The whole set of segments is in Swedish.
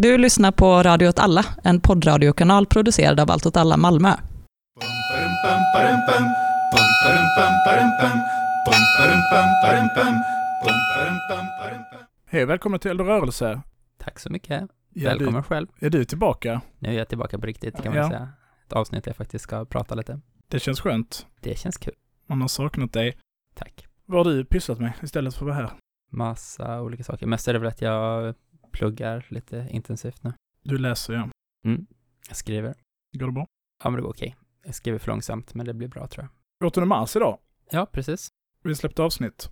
Du lyssnar på Radio åt alla, en poddradiokanal producerad av Allt åt alla Malmö. Hej välkommen till Eld och rörelse. Tack så mycket. Ja, Välkommen själv. Är du tillbaka? Nu är jag tillbaka på riktigt kan man Ja. säga. Ett avsnitt där jag faktiskt ska prata lite. Det känns skönt. Det känns kul. Man har saknat dig. Tack. Vad har du pysslat med istället för att vara här? Massa olika saker. Mest är det väl att jag pluggar lite intensivt nu. Du läser ja. Mm. Jag skriver. Går det bra? Ja, men det går okej. Jag skriver för långsamt, men det blir bra tror jag. 8 mars idag. Ja, precis. Vi släppte avsnitt.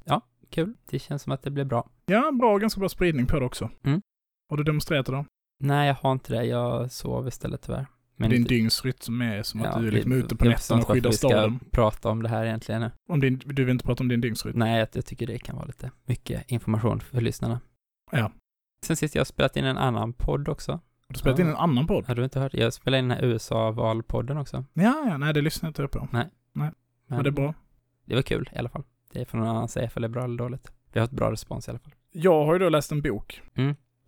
Kul. Det känns som att det blir bra. Ja, bra. Ganska bra spridning på det också. Mm. Har du demonstrerat idag? Nej, jag har inte det. Jag sov istället tyvärr. Men Din inte- dygnsrytm är som att Ja, du är liksom ute på jag nätterna och skyddar vi ska staden. prata om det här egentligen nu. Om din, du vill inte prata om din dygnsrytm? Nej, jag, jag tycker det kan vara lite mycket information för lyssnarna. Ja. Sen sist jag har spelat in en annan podd också. Har du spelat Ja. in en annan podd? Har du inte hört? Jag spelade in den här USA-valpodden också. Ja, ja, nej det lyssnar inte jag på. Men Men det är bra. Det var kul i alla fall. Det är från någon annan säga ifall det är bra eller dåligt. Vi har ett bra respons i alla fall. Jag har ju då läst en bok.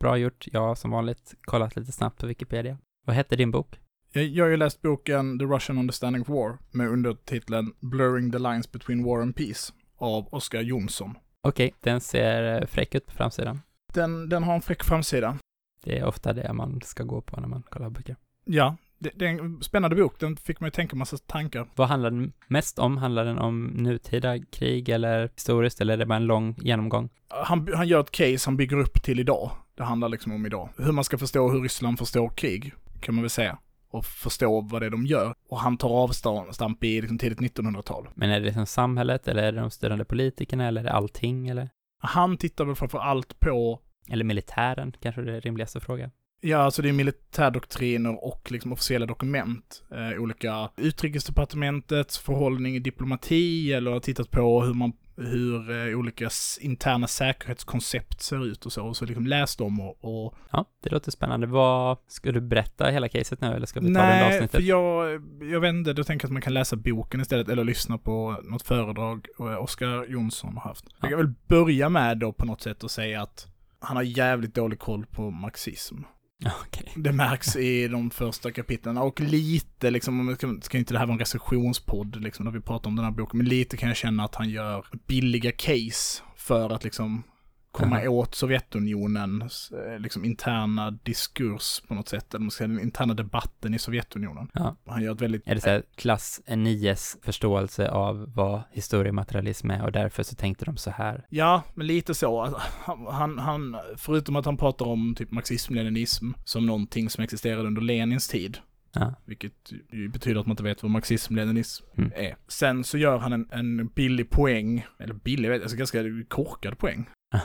Bra gjort. Jag har som vanligt kollat lite snabbt på Wikipedia. Vad hette din bok? Jag, jag har ju läst boken The Russian Understanding of War med undertiteln Blurring the Lines Between War and Peace av Oscar Jonsson. Okej, den ser eh, fräck ut på framsidan. Den, den har en fräck framsida. Det är ofta det man ska gå på när man kollar böcker. Ja, det, det är en spännande bok. Den fick mig tänka massa tankar. Vad handlar den mest om? Handlar den om nutida krig eller historiskt eller är det bara en lång genomgång? Han, han gör ett case han bygger upp till idag. Det handlar liksom om idag. Hur man ska förstå hur Ryssland förstår krig, kan man väl säga. Och förstå vad det är de gör. Och han tar avstamp i liksom tidigt 1900-tal. Men är det liksom samhället eller är det de styrande politikerna eller är det allting eller? Han tittar väl framför allt på Eller militären, kanske det är rimligaste frågan. Ja, alltså det är militärdoktriner och liksom officiella dokument. Eh, olika utrikesdepartementets förhållning i diplomati eller har tittat på hur man hur eh, olika interna säkerhetskoncept ser ut och så. Och så liksom läst dem och, och Ja, det låter spännande. Vad, ska du berätta hela caset nu eller ska vi ta det under Nej, avsnittet? för jag, jag vet inte, då tänker jag att man kan läsa boken istället eller lyssna på något föredrag eh, Oskar Jonsson har haft. Jag kan väl börja med då på något sätt och säga att han har jävligt dålig koll på marxism. Okej. Det märks i de första kapitlen och lite liksom, ska inte det här vara en recensionspodd liksom, när vi pratar om den här boken, men lite kan jag känna att han gör billiga case för att liksom komma Aha. åt Sovjetunionens eh, liksom interna diskurs på något sätt, eller man ska säga den interna debatten i Sovjetunionen. Ja. Han gör ett väldigt... Är det så här klass 9s förståelse av vad historiematerialism är och därför så tänkte de så här? Ja, men lite så. Alltså, Han, han, förutom att han pratar om typ marxism-leninism som någonting som existerade under Lenins tid, Ja. vilket betyder att man inte vet vad marxism-leninism Mm. är. Sen så gör han en, en billig poäng, eller billig, alltså ganska korkad poäng. Ah.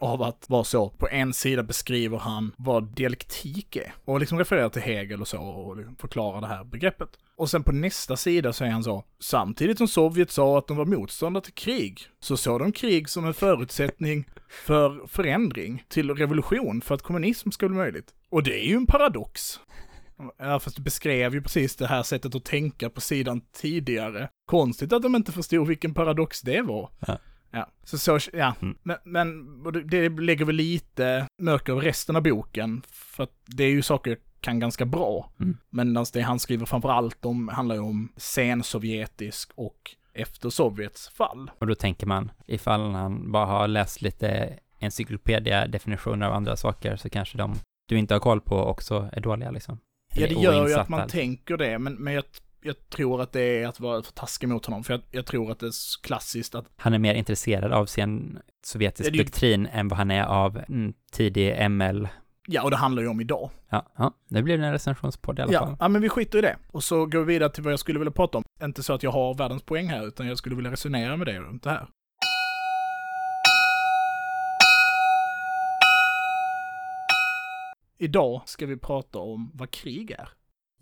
Av att vara så, på en sida beskriver han vad dialektik är. Och liksom refererar till Hegel och så och liksom förklarar det här begreppet. Och sen på nästa sida säger han så, samtidigt som Sovjet sa att de var motståndare till krig, så såg de krig som en förutsättning för förändring till revolution för att kommunism skulle bli möjligt. Och det är ju en paradox. Ja, fast du beskrev ju precis det här sättet att tänka på sidan tidigare. Konstigt att de inte förstod vilken paradox det var. Ja. Ja, så, så ja. Mm. Men, men det- lägger väl lite mörker över resten av boken. För att det är ju saker kan ganska bra. Mm. Men det han skriver framför allt om handlar ju om sensovjetisk och efter Sovjets fall. Och då tänker man, ifall han bara har läst lite encyklopediadefinitioner av andra saker så kanske de du inte har koll på också är dåliga liksom. Ja, det Eller gör ju att man alltså. tänker det, men, men jag, jag tror att det är att vara för taskig mot honom. För jag, jag tror att det är klassiskt att Han är mer intresserad av sin sovjetisk Ja, det är ju- doktrin än vad han är av mm, tidig ML. Ja, och det handlar ju om idag. Ja, ja, det blir en recensionspodd i alla Ja, fall. ja, men vi skiter i det. Och så går vi vidare till vad jag skulle vilja prata om. Inte så att jag har världens poäng här, utan jag skulle vilja resonera med dig runt det här. Idag ska vi prata om vad krig är.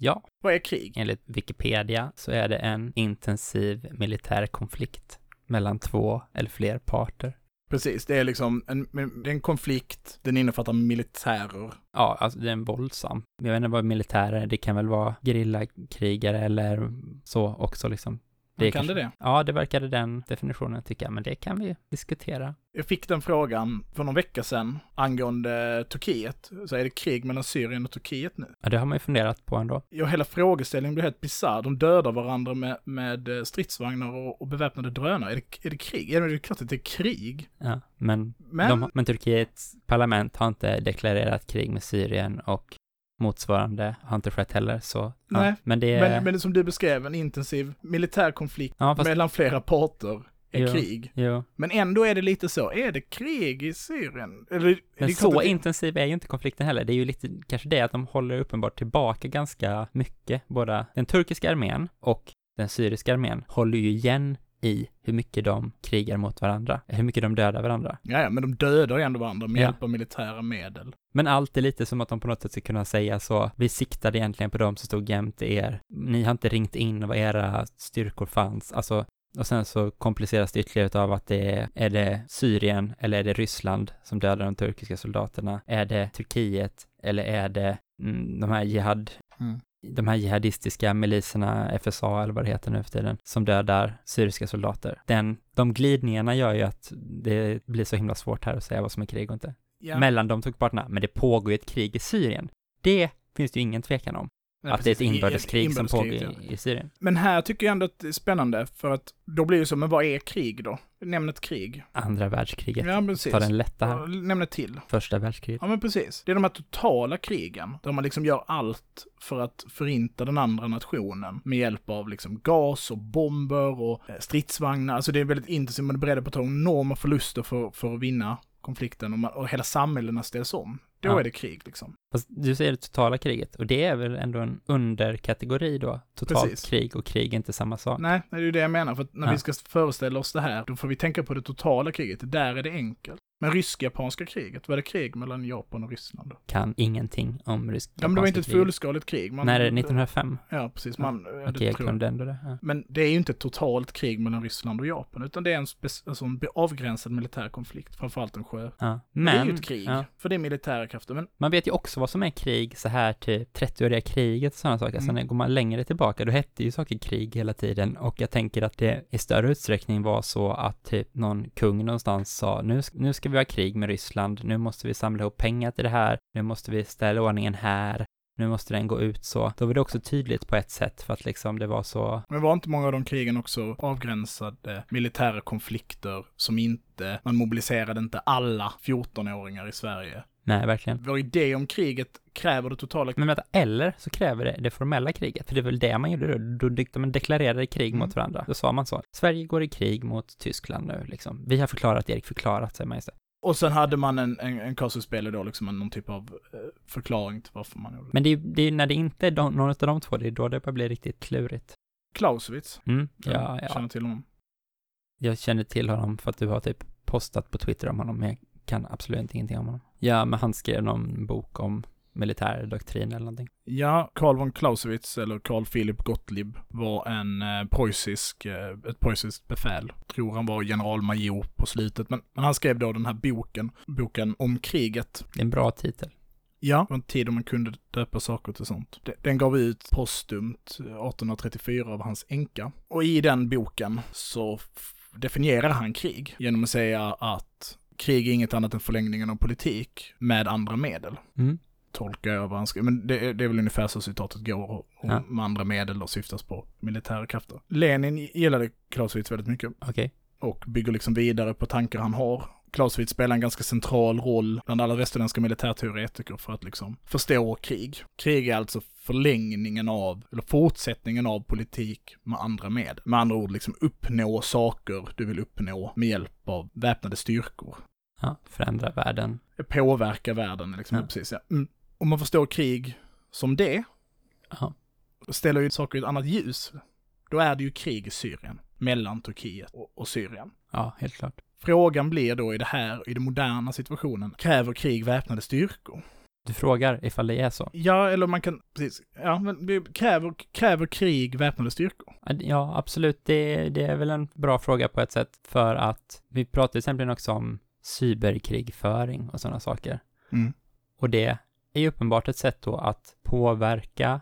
Ja, Vad är krig? enligt Wikipedia så är det en intensiv militär konflikt mellan två eller fler parter. Precis, det är liksom en, det är en konflikt, den innefattar militärer. Ja, alltså det är en våldsam. Jag vet inte vad militärer är, det kan väl vara gerillakrigare eller så också liksom. Kan kanske- det det? Ja, det verkade den definitionen tycka, men det kan vi diskutera. Jag fick den frågan för någon vecka sedan angående Turkiet. Så är det krig mellan Syrien och Turkiet nu? Ja, det har man ju funderat på ändå. Ja, hela frågeställningen blir helt bisarr. De dödar varandra med, med eh, stridsvagnar och, och beväpnade drönare. Är det, är det krig? Ja, det är klart att det är krig. Ja, men, Men, de, men Turkiets parlament har inte deklarerat krig med Syrien och motsvarande inte skett heller, så ja. Nej, men det är... men, men det som du beskrev, en intensiv militär konflikt ja, fast, mellan flera parter är Jo. krig. jo. Men ändå är det lite så, är det krig i Syrien? Eller, Men så det- intensiv är ju inte konflikten heller. Det är ju lite kanske det att de håller uppenbart tillbaka ganska mycket. Både den turkiska armén och den syriska armén håller ju igen i hur mycket de krigar mot varandra, hur mycket de dödar varandra. Ja, ja, men de dödar ju ändå varandra med Ja. hjälp av militära medel. Men allt är lite som att de på något sätt ska kunna säga så, vi siktade egentligen på de som stod jämte er. Ni har inte ringt in var era styrkor fanns. Alltså, och sen så kompliceras det ytterligare av att det är, är det Syrien eller är det Ryssland som dödar de turkiska soldaterna? Är det Turkiet eller är det mm, de här jihad, Mm. De här jihadistiska miliserna, FSA eller vad det heter nu för tiden, som dödar syriska soldater? Den, de glidningarna gör ju att det blir så himla svårt här att säga vad som är krig och inte Ja. mellan de två parterna, men det pågår ju ett krig i Syrien. Det finns det ju ingen tvekan om, Nej, att det är ett precis. I- inbördeskrig som pågår ja. i, i Syrien. Men här tycker jag ändå att det är spännande, för att då blir det så, men vad är krig då? Nämn ett krig. Andra världskriget, Ja, precis. ta den lätta här. Nämn ett till. Första världskriget. Ja, men precis. Det är de här totala krigen, där man liksom gör allt för att förinta den andra nationen med hjälp av liksom gas och bomber och eh, stridsvagnar. Alltså det är väldigt intensivt, man är beredd på att ta enorma förluster för, för att vinna konflikten och, man, och hela samhällena ställs om. Då Ja. är det krig liksom. Fast du säger det totala kriget, och det är väl ändå en underkategori då? Totalt Precis. krig och krig är inte samma sak. Nej, det är ju det jag menar. För att när Ja. vi ska föreställa oss det här, då får vi tänka på det totala kriget. Där är det enkelt. Men rysk-japanska kriget, var det krig mellan Japan och Ryssland? Då? Kan ingenting om rysk Ja, men det var inte ett fullskaligt krig. Man, När är det 1905? Ja, precis. Man, ja. Okej, det jag kunde ändå det. Ja. Men det är ju inte ett totalt krig mellan Ryssland och Japan, utan det är en, alltså en avgränsad militär konflikt, framförallt en sjö. Ja. Men, Men, det är ju ett krig, för det är militära krafter. Men Man vet ju också vad som är krig så här till 30-åriga kriget och sådana saker. Sen Mm. går man längre tillbaka, då hette ju saker krig hela tiden och jag tänker att det i större utsträckning var så att typ någon kung någonstans sa nu, nu ska vi ha krig med Ryssland, nu måste vi samla ihop pengar till det här, nu måste vi ställa ordningen här, nu måste den gå ut så. Då var det också tydligt på ett sätt för att liksom det var så, Men var inte många av de krigen också avgränsade militära konflikter som inte, man mobiliserade inte alla 14-åringar i Sverige. Nej verkligen. Vår idé om kriget kräver det totala Men vänta, eller så kräver det det formella kriget, för det är väl det man gjorde då, då de- man deklarerade krig Mm. mot varandra. Då sa man så, Sverige går i krig mot Tyskland nu liksom. Vi har förklarat, Erik förklarat, säger man istället. Och sen hade man en, en, en kasusspel då, liksom någon typ av eh, förklaring till varför man gjorde det. Men det är det är när det inte är de, någon av de två, det är då det börjar bli riktigt klurigt. Clausewitz, Mm, jag ja, ja. känner till honom. Jag känner till honom för att du har typ postat på Twitter om honom, jag kan absolut ingenting om honom. Ja, men han skrev någon bok om militär doktrin eller någonting. Ja, Karl von Clausewitz, eller Karl Philipp Gottlieb, var en eh, preussisk, eh, ett preussiskt befäl. Tror han var generalmajor på slutet, men, men han skrev då den här boken, boken om kriget. Det är en bra titel. Ja, det var en tid då man kunde döpa saker till sånt. De- Den gav ut postumt eh, 1834 av hans änka. Och i den boken så definierar han krig genom att säga att krig är inget annat än förlängningen av politik med andra medel Mm. tolkar jag vad han skrev. Men det, är- det är väl ungefär så citatet går. Och, och Ja. med andra medel då syftas på militära krafter. Lenin gillade Clausewitz väldigt mycket Okej. och bygger liksom vidare på tankar han har. Clausewitz spelar en ganska central roll bland alla västerländska militärteoretiker för att liksom förstå krig. Krig är alltså förlängningen av, eller fortsättningen av politik med andra medel. Med andra ord liksom uppnå saker du vill uppnå med hjälp av väpnade styrkor Ja, förändra världen. påverka världen. Liksom, Ja. precis, ja. mm. Om man förstår krig som det, Ja. ställer ju saker i ett annat ljus. Då är det ju krig i Syrien, mellan Turkiet och, och Syrien. Ja, helt klart. Frågan blir då i det här, i den moderna situationen, kräver krig väpnade styrkor? Du frågar ifall det är så. Ja, eller man kan, precis, ja, men kräver, kräver krig väpnade styrkor? Ja, absolut. Det, det är väl en bra fråga på ett sätt för att vi pratar till exempel också om cyberkrigföring och sådana saker. Mm. Och det är ju uppenbart ett sätt då att påverka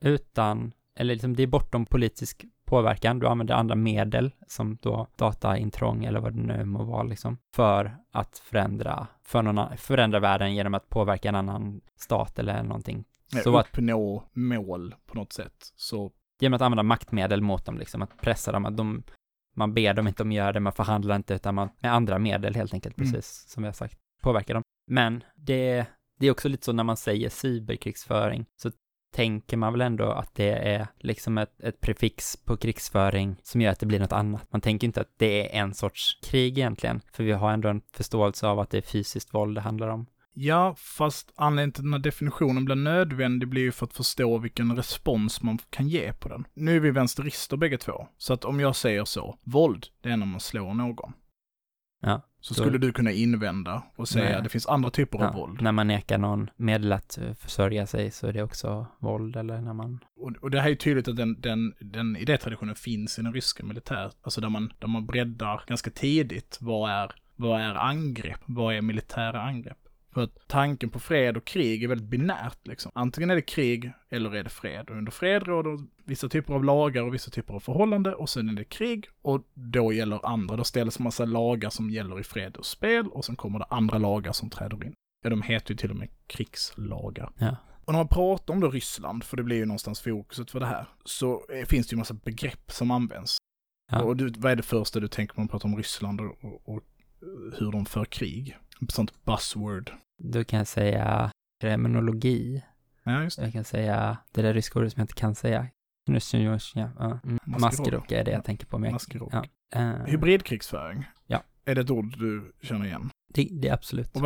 utan, eller liksom det är bortom politisk påverkan, du använder andra medel som då dataintrång eller vad det nu må vara liksom, för att förändra, för någon, förändra världen genom att påverka en annan stat eller någonting. Så att, uppnå mål på något sätt. Så genom att använda maktmedel mot dem liksom, att pressa dem, att de, man ber dem inte om att göra det, man förhandlar inte, utan man, med andra medel helt enkelt, Mm. precis som vi har sagt, påverka dem. Men det, det är också lite så när man säger cyberkrigsföring, så tänker man väl ändå att det är liksom ett, ett prefix på krigsföring som gör att det blir något annat. Man tänker inte att det är en sorts krig egentligen, för vi har ändå en förståelse av att det är fysiskt våld det handlar om. Ja, fast anledningen till att den här definitionen blir nödvändig blir ju för att förstå vilken respons man kan ge på den. Nu är vi vänsterister bägge två, så att om jag säger så, våld, det är när man slår någon. Ja, Så skulle du kunna invända och säga Nej. att det finns andra typer av Ja, våld. när man nekar någon medel att eh, försörja sig så är det också våld, eller när man... Och, och det här är ju tydligt att den, den, den idétraditionen finns i den ryska militär, alltså där man, där man breddar ganska tidigt, vad är, vad är angrepp? Vad är militära angrepp? För att tanken på fred och krig är väldigt binärt liksom. Antingen är det krig eller är det fred. Och under fred råder vissa typer av lagar och vissa typer av förhållande och sen är det krig och då gäller andra. Då ställs massa lagar som gäller i fred och spel och sen kommer det andra lagar som träder in. Ja, de heter ju till och med krigslagar. Ja. Och när man pratar om då Ryssland, för det blir ju någonstans fokuset för det här, så finns det ju massa begrepp som används. Ja. Och du, vad är det första du tänker när man pratar om Ryssland och, och, och hur de för krig? Sånt buzzword. Då kan jag säga kriminologi. Ja, just det. Jag kan säga det där ryska ordet som jag inte kan säga. Ja. Mm. Är det jag tänker på. Maskerok. Ja. Eh, Hybridkrigsföring. Ja. Är det ett ord du känner igen? det, det är absolut. Och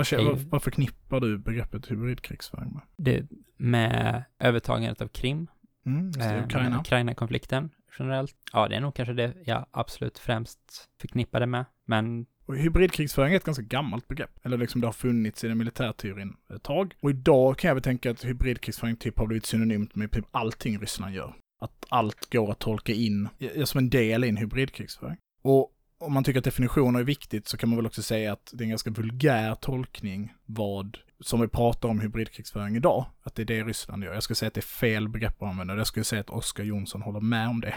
vad, förknippar du begreppet hybridkrigsföring med? det, med övertagandet av Krim, Mm, eh, Ukraina. Ukraina-konflikten generellt. Ja, det är nog kanske det jag absolut främst förknippar det med. Men och hybridkrigsföring är ett ganska gammalt begrepp. Eller liksom det har funnits i den militärteorin ett tag. Och idag kan jag väl tänka att hybridkrigsföring typ har blivit synonymt med typ allting Ryssland gör. Att allt går att tolka in som en del i en hybridkrigsföring. Och om man tycker att definitioner är viktigt så kan man väl också säga att det är en ganska vulgär tolkning vad som vi pratar om hybridkrigsföring idag, att det är det Ryssland gör. Jag skulle säga att det är fel begrepp att använda. Jag skulle säga att Oskar Jonsson håller med om det.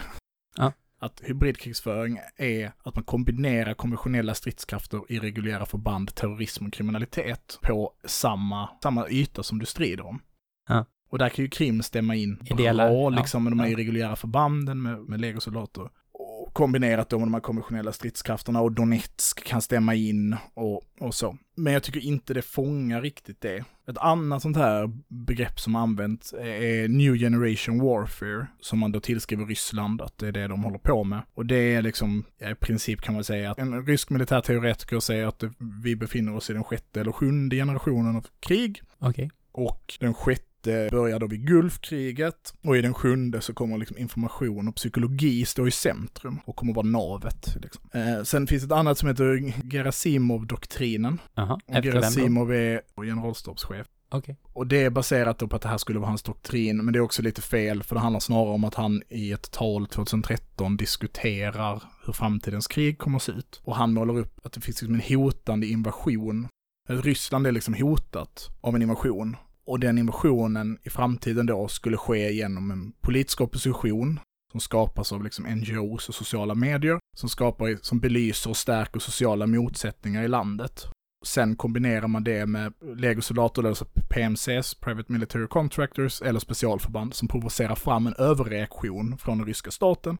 Ja. Att hybridkrigsföring är att man kombinerar konventionella stridskrafter, irreguljära förband, terrorism och kriminalitet på samma, samma yta som du strider om. Ja. Och där kan ju Krim stämma in bra, ja. liksom med de här Ja. irreguljära förbanden med, med legosoldater. Kombinerat då med de här konventionella stridskrafterna och Donetsk kan stämma in och, och så. Men jag tycker inte det fångar riktigt det. Ett annat sånt här begrepp som använts är New Generation Warfare, som man då tillskriver Ryssland, att det är det de håller på med. Och det är liksom, ja, i princip kan man säga att en rysk militärteoretiker säger att vi befinner oss i den sjätte eller sjunde generationen av krig. okej. Och den sjätte börjar då vid Gulfkriget. Och i den sjunde så kommer liksom information och psykologi stå i centrum och kommer vara navet. Liksom. Eh, sen finns ett annat som heter Gerasimov-doktrinen. Jaha, Och? Gerasimov är generalstabschef. Okej. Och det är baserat då på att det här skulle vara hans doktrin, men det är också lite fel, för det handlar snarare om att han i ett tal 2013 diskuterar hur framtidens krig kommer att se ut. Och han målar upp att det finns liksom en hotande invasion. Ryssland är liksom hotat av en invasion. Och den invasionen i framtiden då skulle ske genom en politisk opposition som skapas av liksom NGOs och sociala medier, som skapar, som belyser och stärker sociala motsättningar i landet. Sen kombinerar man det med legosoldater, alltså PMCs, Private Military Contractors, eller specialförband som provocerar fram en överreaktion från den ryska staten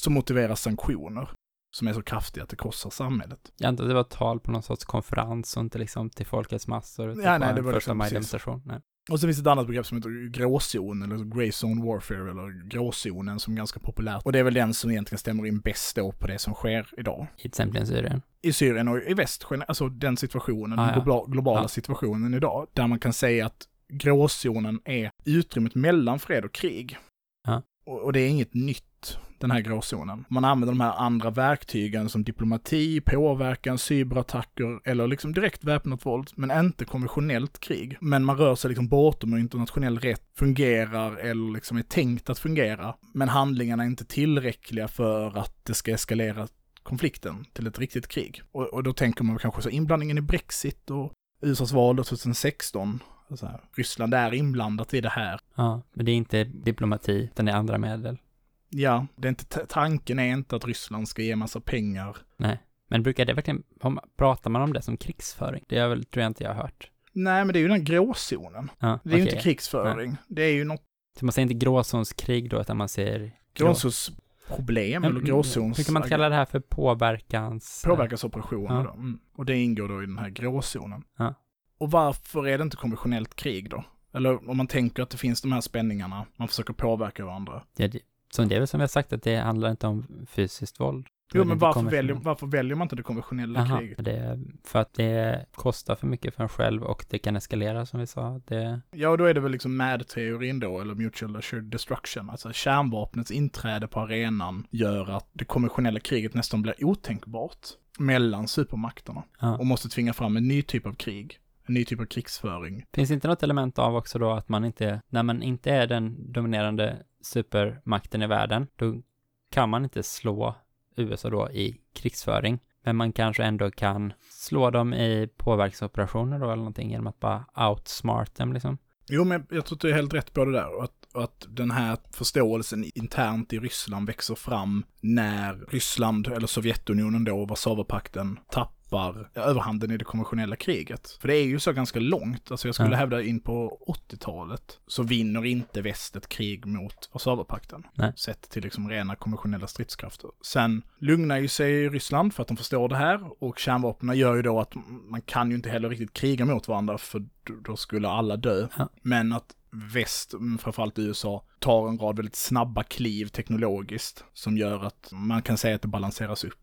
som motiverar sanktioner som är så kraftiga att det krossar samhället. Jag antar att det var tal på någon sorts konferens och inte liksom till folkets massor. Ja, nej, bara det var första liksom maj-demonstration. Nej. Och så finns det ett annat begrepp som heter gråzon, eller grey zone warfare, eller gråzonen som är ganska populärt. Och det är väl den som egentligen stämmer in bäst då på det som sker idag. I till exempel Syrien. i Syrien och i väst, alltså den situationen, Ah, den ja. globala Ja. situationen idag, där man kan säga att gråzonen är utrymmet mellan fred och krig. Ja. Och, och det är inget nytt, den här gråzonen. Man använder de här andra verktygen som diplomati, påverkan, cyberattacker eller liksom direkt väpnat våld, men inte konventionellt krig. Men man rör sig liksom bortom hur internationell rätt fungerar eller liksom är tänkt att fungera. Men handlingarna är inte tillräckliga för att det ska eskalera konflikten till ett riktigt krig. Och, och då tänker man kanske så inblandningen i Brexit och USAs val då 2016. Så här, Ryssland är inblandat i det här. Ja, men det är inte diplomati, utan det är andra medel. Ja, det är inte, tanken är inte att Ryssland ska ge massa pengar. Nej. Men brukar det verkligen, pratar man om det som krigsföring? Det är väl, tror jag inte jag har hört. Nej, men det är ju den gråzonen. Ja, Det är ju okej. inte krigsföring. Det är ju något Så man säger inte gråzonskrig då, utan man säger... grå- gråzonsproblem eller gråzons... Hur kan man kalla det här för påverkans... Påverkansoperationer Ja. då. Mm. Och det ingår då i den här gråzonen. Ja. Och varför är det inte konventionellt krig då? Eller om man tänker att det finns de här spänningarna, man försöker påverka varandra. Ja, det, så det är väl som vi har sagt, att det handlar inte om fysiskt våld. Jo, men varför väljer, varför väljer man inte det konventionella Aha, kriget? det för att det kostar för mycket för en själv och det kan eskalera som vi sa. Det, Ja, och då är det väl liksom MAD-teorin då, eller Mutual Assured Destruction. Alltså kärnvapnets inträde på arenan gör att det konventionella kriget nästan blir otänkbart mellan supermakterna. ja. Och måste tvinga fram en ny typ av krig. En ny typ av krigsföring. Finns inte något element av också då att man inte, när man inte är den dominerande supermakten i världen, då kan man inte slå USA då i krigsföring. Men man kanske ändå kan slå dem i påverkansoperationer då eller någonting genom att bara outsmart dem liksom. Jo, men jag tror att du är helt rätt på det där. Att, att den här förståelsen internt i Ryssland växer fram när Ryssland, eller Sovjetunionen då, och Warszawapakten tappar överhanden i det konventionella kriget. För det är ju så ganska långt, alltså jag skulle Ja. hävda in på 80-talet, så vinner inte väst ett krig mot Warszawapakten. Sett till liksom rena konventionella stridskrafter. Sen lugnar ju sig Ryssland för att de förstår det här, och kärnvapnen gör ju då att man kan ju inte heller riktigt kriga mot varandra, för då- skulle alla dö. Ja. Men att väst, framförallt USA, tar en rad väldigt snabba kliv teknologiskt som gör att man kan säga att det balanseras upp.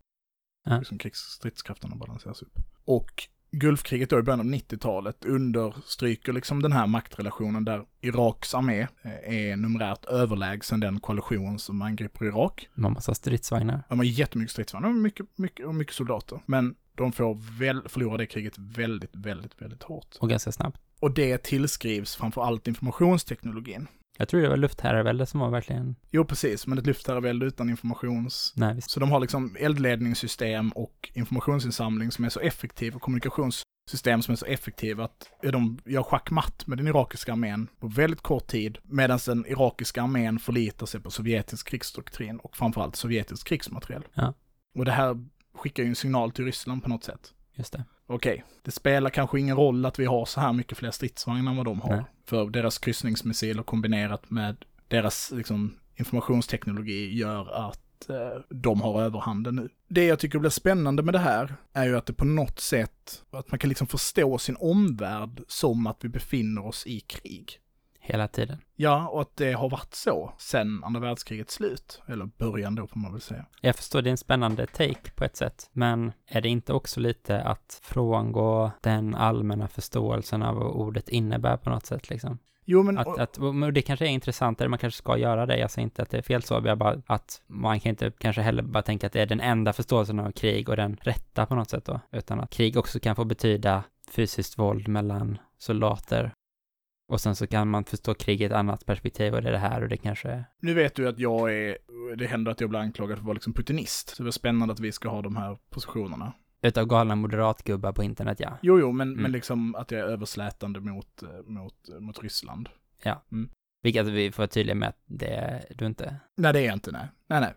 Ja. Liksom krigsstridskrafterna balanseras upp. Och Gulfkriget då i början av 90-talet understryker liksom den här maktrelationen där Iraks armé eh, är numerärt överlägsen den koalition som angriper Irak. Man måste ha stridsvagnar. De har jättemycket stridsvagnar och mycket, mycket, och mycket soldater. Men de får väl, förlora det kriget väldigt, väldigt, väldigt hårt. Och ganska snabbt. Och det tillskrivs framför allt informationsteknologin. Jag tror det var luftherravälde som var verkligen, Jo, precis, men ett luftherravälde utan informations... nej visst. Så de har liksom eldledningssystem och informationsinsamling som är så effektiv och kommunikationssystem som är så effektiva att de gör schackmatt med den irakiska armén på väldigt kort tid, medan den irakiska armén förlitar sig på sovjetisk krigsdoktrin och framförallt sovjetisk krigsmateriel. Ja. Och det här skickar ju en signal till Ryssland på något sätt. Just det. Okej, det spelar kanske ingen roll att vi har så här mycket fler stridsvagnar än vad de har. Nej. För deras kryssningsmissiler kombinerat med deras liksom, informationsteknologi gör att eh, de har överhanden nu. Det jag tycker blir spännande med det här är ju att det på något sätt, att man kan liksom förstå sin omvärld som att vi befinner oss i krig. Hela tiden. Ja, och att det har varit så sedan andra världskrigets slut. Eller början då får man väl säga. Jag förstår, det är en spännande take på ett sätt, men är det inte också lite att frångå den allmänna förståelsen av vad ordet innebär på något sätt liksom? Jo, men... Att, att, det kanske är intressantare, man kanske ska göra det, jag säger inte att det är fel så, jag bara att man kan inte kanske heller bara tänka att det är den enda förståelsen av krig och den rätta på något sätt då, utan att krig också kan få betyda fysiskt våld mellan soldater. Och sen så kan man förstå krig i ett annat perspektiv och det är det här och det kanske är Nu vet du att jag är, det händer att jag blir anklagad för att vara liksom putinist. Så det är spännande att vi ska ha de här positionerna. utav galna moderatgubbar på internet, ja. Jo, jo, men, Mm. men liksom att jag är överslätande mot, eh, mot, eh, mot Ryssland. Vilket vi får vara tydliga med att det är du inte. Nej, det är jag inte, nej. Nej, nej.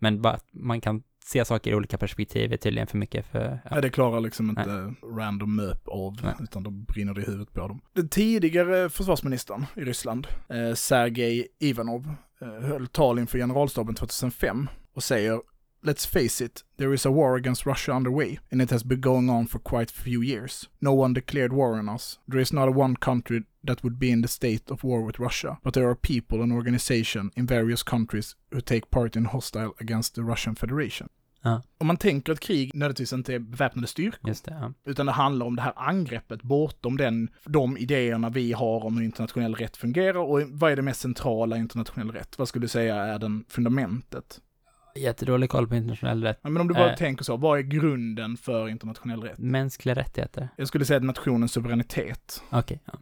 Men bara att man kan se saker i olika perspektiv är tydligen för mycket för, Nej, ja. det klarar liksom inte random möp av, Nej. utan då brinner det i huvudet på dem. Den tidigare försvarsministern i Ryssland, eh, Sergej Ivanov, eh, höll tal inför generalstaben 2005 och säger Let's face it, there is a war against Russia underway, and it has been going on for quite a few years. No one declared war on us. There is not one country that would be in the state of war with Russia, but there are people and organizations in various countries who take part in hostile against the Russian Federation. Ja. Om man tänker att krig nödvändigtvis inte är beväpnade styrkor, det, ja. utan det handlar om det här angreppet bortom den, de idéerna vi har om hur internationell rätt fungerar och vad är det mest centrala i internationell rätt? Vad skulle du säga är den fundamentet? Jättedålig koll på internationell rätt. Ja, men om du bara Eh. tänker så, vad är grunden för internationell rätt? Mänskliga rättigheter. Jag skulle säga nationens suveränitet. Okej, ja.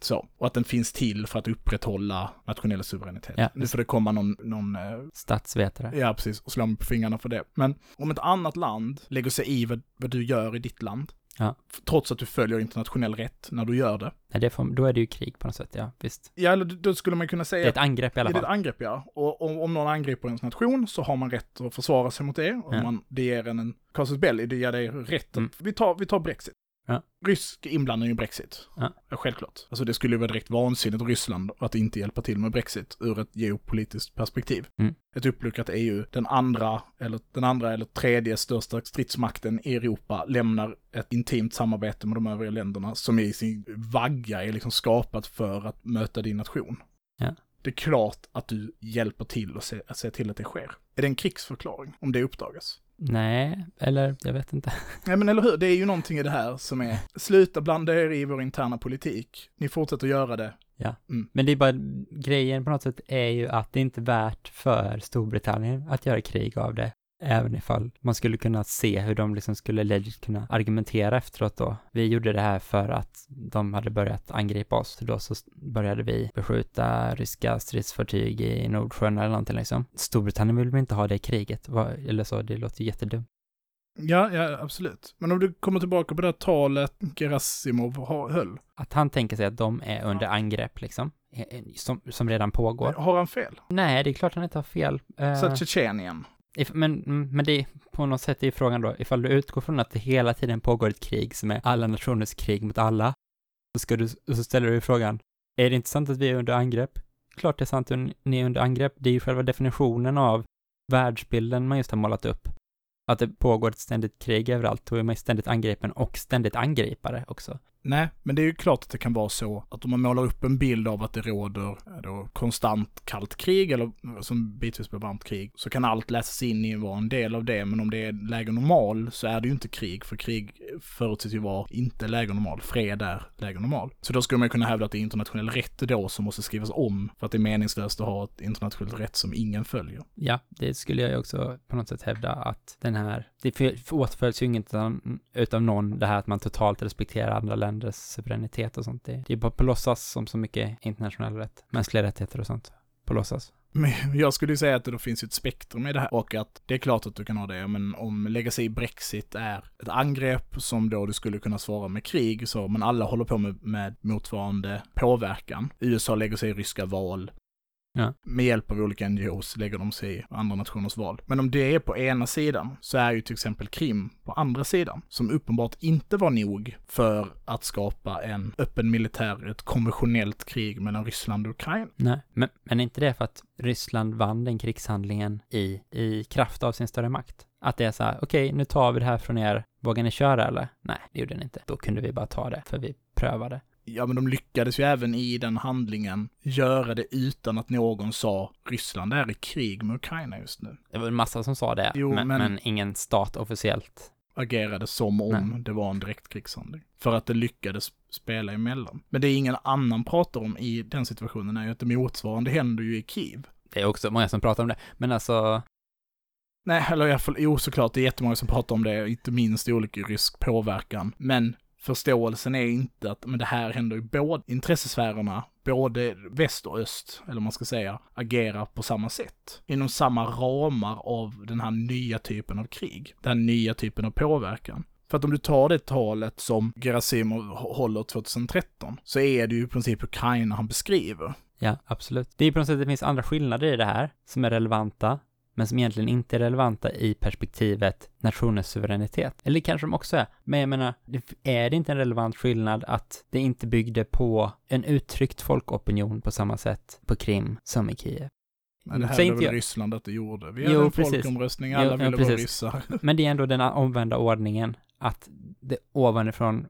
Så, och att den finns till för att upprätthålla nationell suveränitet. Ja. Nu får det komma någon, någon eh, Statsvetare. Ja, precis. Och slå mig på fingrarna för det. Men om ett annat land lägger sig i vad, vad du gör i ditt land, Ja. Trots att du följer internationell rätt när du gör det. Nej, det får, då är det ju krig på något sätt, ja, visst. Ja, eller då skulle man kunna Det säga är ett angrepp i alla Det är ett fall. angrepp, ja. Och om, om någon angriper ens nation så har man rätt att försvara sig mot det. Om Ja. man, det ger en en casus belli, det ger dig rätt att, Mm. vi, tar, vi tar Brexit. Ja. Rysk inblandning i Brexit. Ja. självklart. Alltså det skulle ju vara direkt vansinnigt av Ryssland att inte hjälpa till med Brexit ur ett geopolitiskt perspektiv. Mm. Ett uppluckrat EU, den andra, eller den andra eller tredje största stridsmakten i Europa lämnar ett intimt samarbete med de övriga länderna som i sin vagga är liksom skapat för att möta din nation. Ja. Det är klart att du hjälper till och se, att se till att det sker. Är det en krigsförklaring om det uppdagas? Nej, eller jag vet inte. Nej men eller hur, det är ju någonting i det här som är, sluta blanda er i vår interna politik. Ni fortsätter göra det. Men det är bara, grejen på något sätt är ju att det inte är värt för Storbritannien att göra krig av det. Även ifall man skulle kunna se hur de liksom skulle legit kunna argumentera efteråt då. Vi gjorde det här för att de hade börjat angripa oss. Då så började vi beskjuta ryska stridsfartyg i Nordsjön eller någonting liksom. Storbritannien vill väl inte ha det kriget, eller så, det låter jättedumt. Ja, ja, absolut. Men om du kommer tillbaka på det här talet Gerasimov höll, Att han tänker sig att de är under angrepp liksom, eh, eh, som, som redan pågår. har han fel? Nej, det är klart han inte har fel. Eh, Så att Tjetjenien, If, men, men det är på något sätt är frågan då, ifall du utgår från att det hela tiden pågår ett krig som är alla nationers krig mot alla, så, ska du, så ställer du frågan, är det inte sant att vi är under angrepp? Klart det är sant att ni är under angrepp, det är ju själva definitionen av världsbilden man just har målat upp. Att det pågår ett ständigt krig överallt, då är man ju ständigt angripen och ständigt angripare också. Nej, men det är ju klart att det kan vara så att om man målar upp en bild av att det råder eh, då konstant kallt krig eller eh, som bitvis blir varmt krig så kan allt läsas in i att vara en del av det. Men om det är läge normal så är det ju inte krig, för krig förutsätts ju vara inte läge normal. Fred är läge normal. Så då skulle man kunna hävda att det är internationell rätt då som måste skrivas om för att det är meningslöst att ha ett internationellt rätt som ingen följer. Ja, det skulle jag ju också på något sätt hävda att den här, det återföljs åtföljs ju inget utan utav någon, det här att man totalt respekterar andra länder länders suveränitet och sånt. Det, det är bara på låtsas som så mycket internationell rätt, mänskliga rättigheter och sånt. På låtsas. Men jag skulle ju säga att det då finns ett spektrum i det här och att det är klart att du kan ha det, men om lägga sig i Brexit är ett angrepp som då du skulle kunna svara med krig, så, men alla håller på med, med motsvarande påverkan. USA lägger sig i ryska val. Ja. Med hjälp av olika NGOs lägger de sig i andra nationers val. Men om det är på ena sidan så är ju till exempel Krim på andra sidan, som uppenbart inte var nog för att skapa en öppen militär, ett konventionellt krig mellan Ryssland och Ukraina. Nej, men, men är inte det för att Ryssland vann den krigshandlingen i, i kraft av sin större makt? Att det är så här, okej, nu tar vi det här från er, vågar ni köra eller? Nej, det gjorde ni inte. Då kunde vi bara ta det, för vi prövade. Ja, men de lyckades ju även i den handlingen göra det utan att någon sa Ryssland är i krig med Ukraina just nu. Det var en massa som sa det, Jo, men, men- men ingen stat officiellt. Agerade som om Nej. det var en direkt krigshandling. För att det lyckades spela emellan. Men det ingen annan pratar om i den situationen är ju att det motsvarande händer ju i Kiev. Det är också många som pratar om det, men alltså, Nej, eller i alla fall, jo såklart, det är jättemånga som pratar om det, inte minst i olika rysk påverkan. Men förståelsen är inte att men det här händer i båda intressesfärerna, både väst och öst, eller vad man ska säga, agerar på samma sätt. Inom samma ramar av den här nya typen av krig, den här nya typen av påverkan. För att om du tar det talet som Gerasimov håller 2013, så är det ju i princip Ukraina han beskriver. ja, absolut. Det är på något sätt, det finns andra skillnader i det här som är relevanta, men som egentligen inte är relevanta i perspektivet nationens suveränitet. Eller kanske de också är, men jag menar, är det inte en relevant skillnad att det inte byggde på en uttryckt folkopinion på samma sätt på Krim som i Kiev? Men det här inte väl jag- Ryssland att det gjorde. Vi Jo, hade en precis. folkomröstning, Jo, alla ja, ville vara precis. ryssar. Men det är ändå den omvända ordningen, att det ovanifrån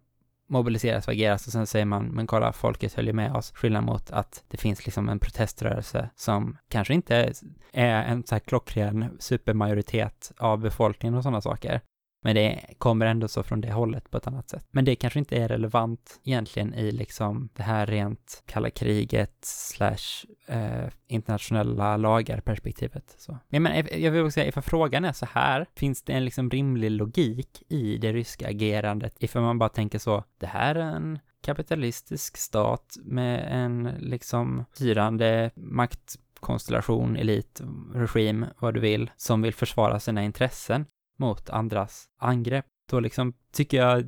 mobiliseras och ageras och sen säger man, men kolla, folket höll ju med oss. Skillnad mot att det finns liksom en proteströrelse som kanske inte är en så här klockren supermajoritet av befolkningen och sådana saker. Men det kommer ändå så från det hållet på ett annat sätt. Men det kanske inte är relevant egentligen i liksom det här rent kalla kriget slash eh, internationella lagar perspektivet. Så. Men, men jag vill också säga, ifall frågan är så här, finns det en liksom rimlig logik i det ryska agerandet? Ifall man bara tänker så, det här är en kapitalistisk stat med en liksom styrande maktkonstellation, elit, regim, vad du vill, som vill försvara sina intressen mot andras angrepp. Då liksom tycker jag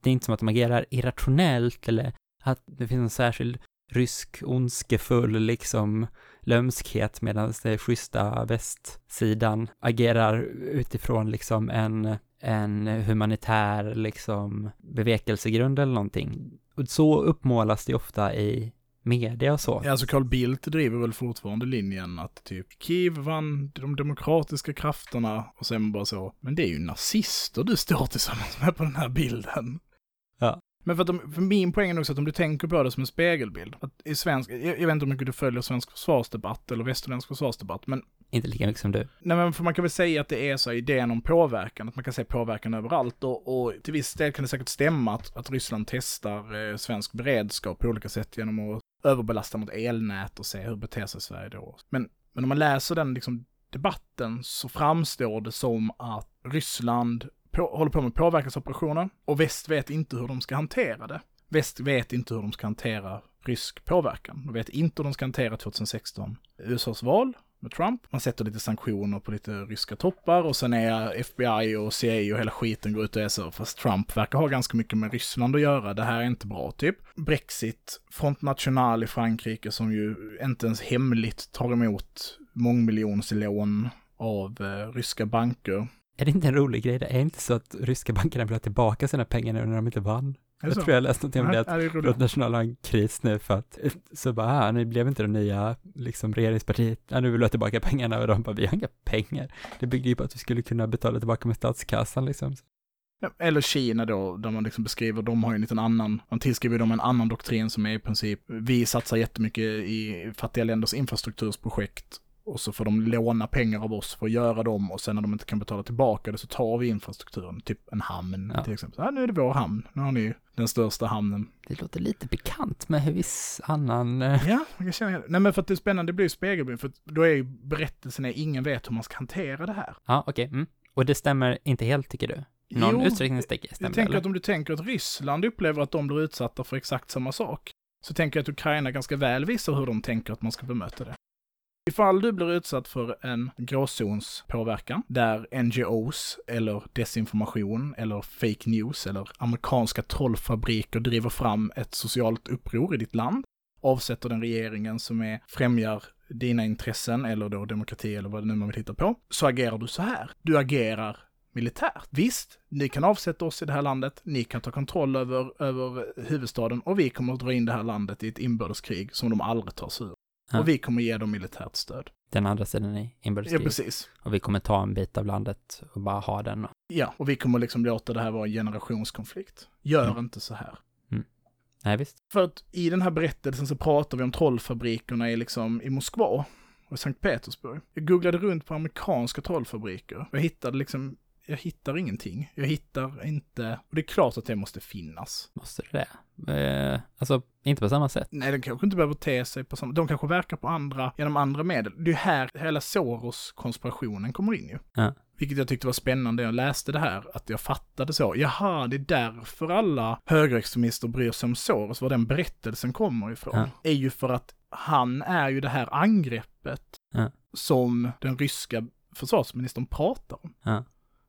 det är inte som att de agerar irrationellt eller att det finns en särskild rysk ondskefull liksom lömskhet medan det schyssta västsidan agerar utifrån liksom en, en humanitär liksom bevekelsegrund eller någonting. Och så uppmålas det ofta i media och så. Ja, alltså Carl Bildt driver väl fortfarande linjen att typ Kiev vann de demokratiska krafterna och sen bara så, men det är ju nazister du står tillsammans med på den här bilden. Ja. Men för, att de, för min poäng är också att om du tänker på det som en spegelbild, att i svensk, jag, jag vet inte hur mycket du följer svensk försvarsdebatt eller västerländsk försvarsdebatt, men Inte lika mycket som du. Nej men för man kan väl säga att det är så idén om påverkan, att man kan se påverkan överallt och, och till viss del kan det säkert stämma att, att Ryssland testar eh, svensk beredskap på olika sätt genom att överbelasta mot elnät och se hur beter sig Sverige då. Men, men om man läser den liksom debatten så framstår det som att Ryssland på, håller på med påverkansoperationer och väst vet inte hur de ska hantera det. Väst vet inte hur de ska hantera rysk påverkan. De vet inte hur de ska hantera 2016 USAs val med Trump. Man sätter lite sanktioner på lite ryska toppar och sen är FBI och CIA och hela skiten går ut och är så, fast Trump verkar ha ganska mycket med Ryssland att göra, det här är inte bra typ. Brexit, Front National i Frankrike som ju inte ens hemligt tar emot mångmiljonslån av eh, ryska banker. Är det inte en rolig grej? Det är inte så att ryska bankerna vill ha tillbaka sina pengar nu när de inte vann? Jag så? tror jag läste någonting om det, att Nej, det är roligt. Front National har en kris nu för att, så bara, ah, nu blev inte det nya, liksom regeringspartiet, ja, nu vill vi ha tillbaka pengarna och de bara, vi har inga pengar. Det byggde ju på att vi skulle kunna betala tillbaka med statskassan liksom. Ja, Eller Kina då, där man liksom beskriver, de har ju en liten annan, man tillskriver dem en annan doktrin som är i princip, vi satsar jättemycket i fattiga länders infrastruktursprojekt och så får de låna pengar av oss för att göra dem och sen när de inte kan betala tillbaka det så tar vi infrastrukturen, typ en hamn Ja. till exempel. Ja, nu är det vår hamn, nu har ni den största hamnen. Det låter lite bekant med viss annan, eh, Ja, jag det. Nej men för att det är spännande, det blir ju spegelbild, för då är ju berättelsen är ingen vet hur man ska hantera det här. ja okej, mm. Och det stämmer inte helt tycker du? Någon Jo, utsträckning stämmer Jag tänker eller? att om du tänker att Ryssland upplever att de blir utsatta för exakt samma sak, så tänker jag att Ukraina ganska väl visar hur de tänker att man ska bemöta det. Ifall du blir utsatt för en gråzonspåverkan, där NGOs eller desinformation eller fake news eller amerikanska trollfabriker driver fram ett socialt uppror i ditt land, avsätter den regeringen som är, främjar dina intressen eller då demokrati eller vad det nu man vill hitta på, så agerar du så här. Du agerar militärt. Visst, ni kan avsätta oss i det här landet, ni kan ta kontroll över, över huvudstaden och vi kommer att dra in det här landet i ett inbördeskrig som de aldrig tar sig ur. Ja. Och vi kommer ge dem militärt stöd. Den andra sidan i Ja, inbördeskriget. precis. och vi kommer ta en bit av landet och bara ha den. och- Ja, och vi kommer liksom låta det här vara en generationskonflikt. Gör Mm. inte så här. Nej, visst. För att i den här berättelsen så pratar vi om trollfabrikerna i, liksom, i Moskva och Sankt Petersburg. Jag googlade runt på amerikanska trollfabriker. Jag hittade liksom, jag hittar ingenting. Jag hittar inte, och det är klart att det måste finnas. Måste det det? Eh, alltså, inte på samma sätt. Nej, de kanske inte behöver te sig på samma, de kanske verkar på andra, genom andra medel. Det är ju här hela Soros-konspirationen kommer in ju. Ja. Vilket jag tyckte var spännande, jag läste det här, att jag fattade så. Jaha, det är därför alla högerextremister bryr sig om Soros, var den berättelsen kommer ifrån. Ja. Är ju för att han är ju det här angreppet Ja. som den ryska försvarsministern pratar om. Ja.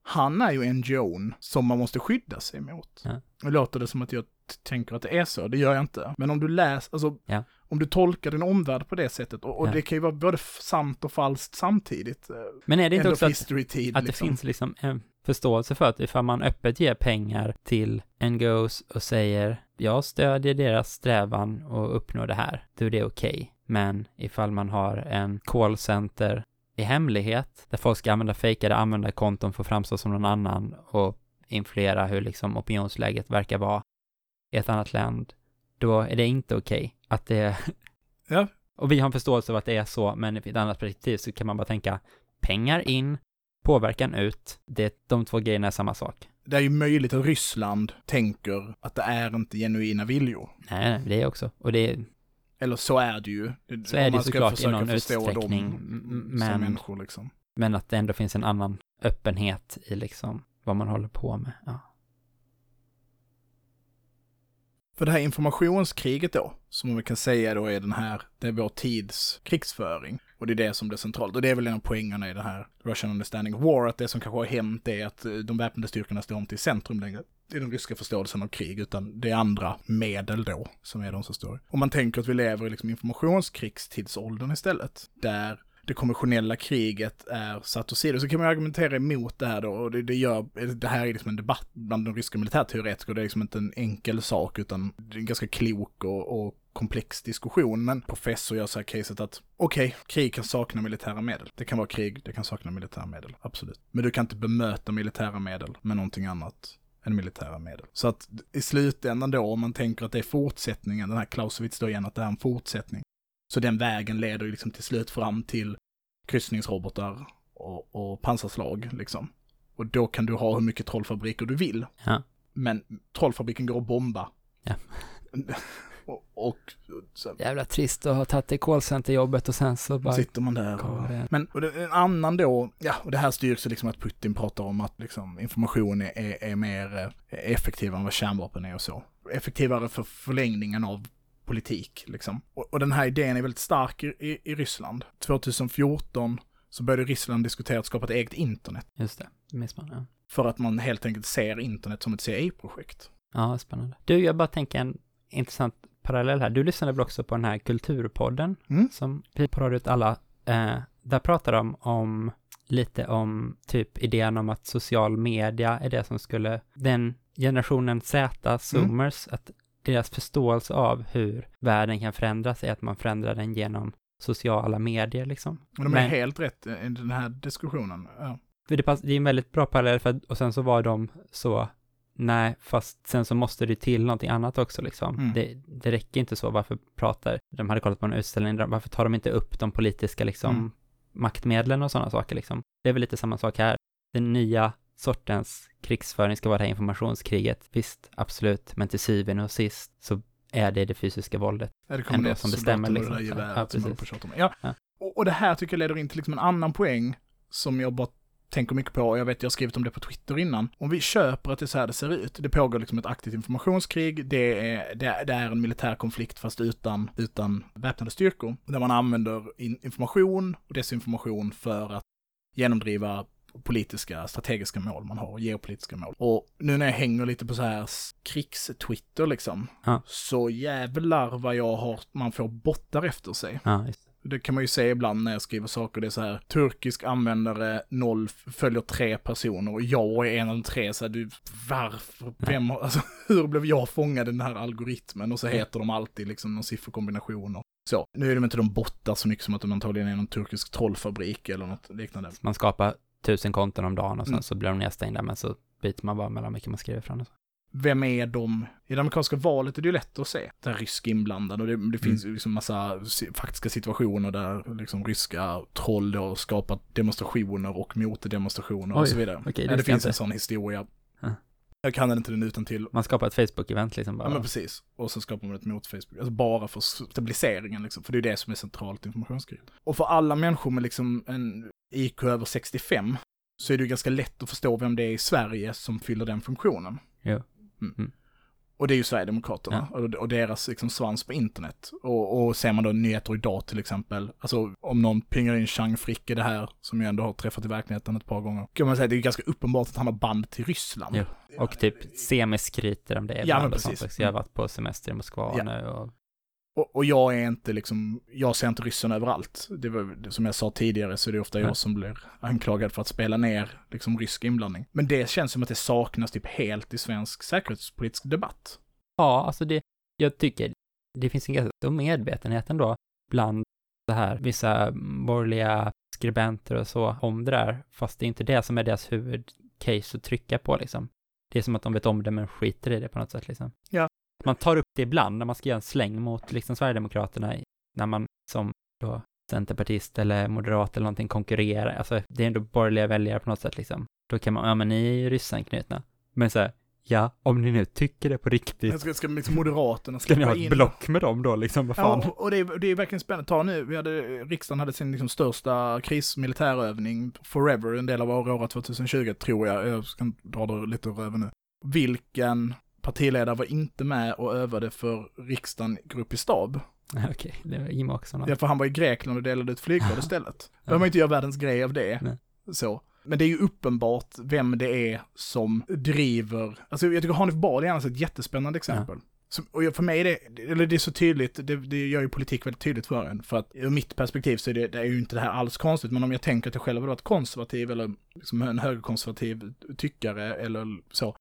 Han är ju NGO'n som man måste skydda sig mot. Ja. Nu låter det som att jag tänker att det är så, det gör jag inte. Men om du läser, alltså, Ja. om du tolkar din omvärld på det sättet, och, och Ja. det kan ju vara både sant och falskt samtidigt. eh, Men är det inte också att, att det liksom. finns liksom en förståelse för att ifall man öppet ger pengar till NGOs och säger jag stödjer deras strävan att uppnå det här, då är det okej. Men ifall man har en callcenter i hemlighet, där folk ska använda fejkade användarkonton för att framstå som någon annan och influera hur liksom opinionsläget verkar vara i ett annat land, då är det inte okej att det... Ja. Och vi har en förståelse av att det är så, men i ett annat perspektiv så kan man bara tänka pengar in, påverkan ut, det, de två grejerna är samma sak. Det är ju möjligt att Ryssland tänker att det är inte genuina viljor. Nej, det är också, och det Eller så är det ju. så är det såklart i någon utsträckning, som m- men, människor liksom. men att det ändå finns en annan öppenhet i liksom vad man håller på med. Ja. För det här informationskriget då, som man kan säga då är den här, det är vår tids krigsföring. Och det är det som blir centralt. Och det är väl en av poängerna i det här Russian Understanding of War, att det som kanske har hänt är att eh, de väpnade styrkorna står inte i centrum längre. i den ryska förståelsen av krig, utan det är andra medel då som är de som står. Om man tänker att vi lever i liksom informationskrigstidsåldern istället, där det konventionella kriget är satt åsido, så kan man argumentera emot det här då, och det, det gör, det här är liksom en debatt bland de ryska militärteoretiker, det är liksom inte en enkel sak, utan det är en ganska klok och, och komplex diskussion, men professor gör så här caset att okej, okay, krig kan sakna militära medel. Det kan vara krig, det kan sakna militära medel, absolut. Men du kan inte bemöta militära medel med någonting annat än militära medel. Så att i slutändan då, om man tänker att det är fortsättningen, den här Clausewitz då igen, att det är en fortsättning. Så den vägen leder ju liksom till slut fram till kryssningsrobotar och, och pansarslag liksom. Och då kan du ha hur mycket trollfabriker du vill. Ja. Men trollfabriken går att bomba. Ja. och, och så, Jävla trist att ha tagit det callcenter-jobbet och sen så bara... sitter man där. Och, men och det, en annan då, ja, och det här styrks ju liksom att Putin pratar om att liksom, information är, är, är mer eh, effektiv än vad kärnvapen är och så. Effektivare för förlängningen av politik, liksom. Och, och den här idén är väldigt stark i, i, i Ryssland. 2014 så började Ryssland diskutera att skapa ett eget internet. Just det, det minns man. Ja. För att man helt enkelt ser internet som ett CIA-projekt. Ja, spännande. Du, jag bara tänker en intressant parallell här. Du lyssnade väl också på den här Kulturpodden Mm. som vi på Radiot Alla, eh, där pratar de om lite om typ idén om att social media är det som skulle, den generationen Z, zoomers, att deras förståelse av hur världen kan förändras är att man förändrar den genom sociala medier liksom. Men de är Men- helt rätt i den här diskussionen. Ja. För det, pass, det är en väldigt bra parallell för att, och sen så var de så, nej, fast sen så måste det till någonting annat också liksom. Mm. Det, det räcker inte så, varför pratar, de hade kollat på en utställning, varför tar de inte upp de politiska liksom Mm. maktmedlen och sådana saker liksom. Det är väl lite samma sak här. Den nya sortens krigsföring ska vara det här informationskriget. Visst, absolut, men till syvende och sist så är det det fysiska våldet. Ja, det Ändå som bestämmer, liksom. det där Ja, som på om. Ja. Ja. Och, och det här tycker jag leder in till liksom en annan poäng som jag bara tänker mycket på, och jag vet jag har skrivit om det på Twitter innan. Om vi köper att det är så här det ser ut, det pågår liksom ett aktivt informationskrig, det är, det det är en militär konflikt fast utan, utan väpnade styrkor, där man använder in, information och desinformation för att genomdriva politiska, strategiska mål man har, geopolitiska mål. Och nu när jag hänger lite på så här krigs-Twitter liksom, Ja. så jävlar vad jag har, man får bottar efter sig. Ja, just. Det kan man ju se ibland när jag skriver saker, det är så här, turkisk användare, noll, följer tre personer och jag är en av de tre, så här, du, varför, vem har, alltså hur blev jag fångad i den här algoritmen? Och så heter de alltid liksom någon sifferkombination och så. Nu är de inte de bottar så mycket som att de antagligen är någon turkisk trollfabrik eller något liknande. Man skapar tusen konton om dagen och sen Mm. så blir de nedstängda, men så byter man bara mellan vilka man skriver från. Och så. Vem är de? I det amerikanska valet är det ju lätt att se. Där rysk inblandad och det, det finns Mm. ju liksom massa faktiska situationer där liksom ryska troll då skapat demonstrationer och motdemonstrationer och så vidare. okej, det ja, det finns en inte. sån historia. Ja. Jag kan den inte den utan till. Man skapar ett Facebook-event liksom Ja bara. men precis. Och så skapar man ett mot Facebook. Alltså bara för stabiliseringen liksom. För det är det som är centralt i informationskriget. Och för alla människor med liksom en IQ över 65 så är det ju ganska lätt att förstå vem det är i Sverige som fyller den funktionen. Jo. Mm. Mm. Och det är ju Sverigedemokraterna och, och deras liksom svans på internet. Och, och ser man då nyheter idag till exempel, alltså om någon pingar in Chang Fricke det här, som jag ändå har träffat i verkligheten ett par gånger, kan man säga att det är ganska uppenbart att han har band till Ryssland. Jo. Och typ semiskryter om det Ja, men sånt precis. också. Jag har varit på semester i Moskva Ja. nu och Och, och jag är inte liksom, jag ser inte ryssen överallt. Det var, som jag sa tidigare så är det ofta Ja. jag som blir anklagad för att spela ner liksom rysk inblandning. Men det känns som att det saknas typ helt i svensk säkerhetspolitisk debatt. Ja, alltså det, jag tycker det finns en ganska stor medvetenhet ändå bland det här, vissa borgerliga skribenter och så om det där, fast det är inte det som är deras huvudcase att trycka på liksom. Det är som att de vet om det men skiter i det på något sätt liksom. Ja. Man tar upp det ibland när man ska göra en släng mot liksom Sverigedemokraterna, när man som då centerpartist eller moderat eller någonting konkurrerar, alltså det är ändå borgerliga väljare på något sätt liksom. Då kan man, ja men ni är ju ryssanknutna. Men så här, ja, om ni nu tycker det på riktigt, Ska, ska liksom Moderaterna Ska ni ha ett in- block med dem då liksom? Vad fan? Ja, och det är, det är verkligen spännande. Ta nu, vi hade, riksdagen hade sin liksom största krismilitärövning, Forever, en del av året 2020 tror jag. Jag ska dra det lite över nu. Vilken partiledare var inte med och övade för riksdagen grupp i stab? Okej, det var Jimmie Åkesson. Ja, för han var i Grekland och delade ut flygblad istället. Ja. Behöver man inte göra världens grej av det. Nej. Så. Men det är ju uppenbart vem det är som driver, alltså jag tycker Hanif Bali är annars ett jättespännande exempel. Så, och för mig är det, eller det är så tydligt, det, det gör ju politik väldigt tydligt för en. För att ur mitt perspektiv så är det, det är ju inte det här alls konstigt, men om jag tänker att jag själv hade varit konservativ eller liksom en högerkonservativ tyckare eller så,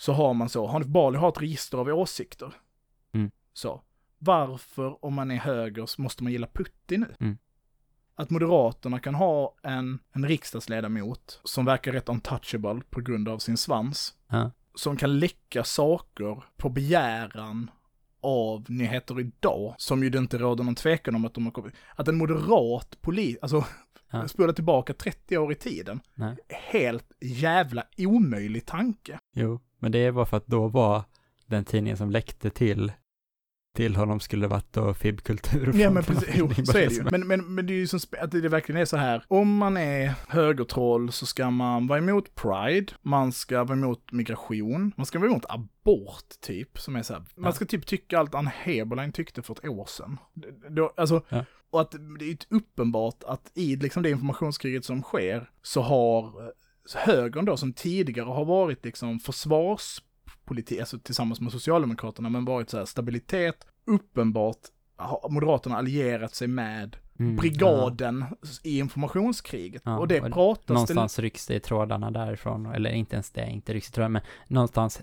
så har man så, Hanif Bali har ett register av åsikter. Mm. Så. Varför, om man är höger, så måste man gilla Putin nu? Mm. Att Moderaterna kan ha en, en riksdagsledamot som verkar rätt untouchable på grund av sin svans, Ja. som kan läcka saker på begäran av Nyheter Idag, som ju det inte råder någon tvekan om att de har kommit. Att en moderat polis, alltså Ja. spola tillbaka 30 år i tiden, Nej. helt jävla omöjlig tanke. Jo, men det är bara för att då var den tidningen som läckte till till honom skulle varit då FIB-kultur. Ja men precis, jo, så är det ju. Men, men, men det är ju som, att det verkligen är så här, om man är högertroll så ska man vara emot Pride, man ska vara emot migration, man ska vara emot abort typ, som är så här, man Ja. ska typ tycka allt Ann Heberlein tyckte för ett år sedan. Då, alltså, Ja. och att det är ju uppenbart att i liksom det informationskriget som sker så har högern då som tidigare har varit liksom försvarspolitik, alltså tillsammans med Socialdemokraterna, men varit så här stabilitet, uppenbart har Moderaterna allierat sig med Mm, brigaden i informationskriget. Ja, och det och pratas ja. Någonstans rycks det i trådarna därifrån, eller inte ens det, inte rycks i trådarna, men någonstans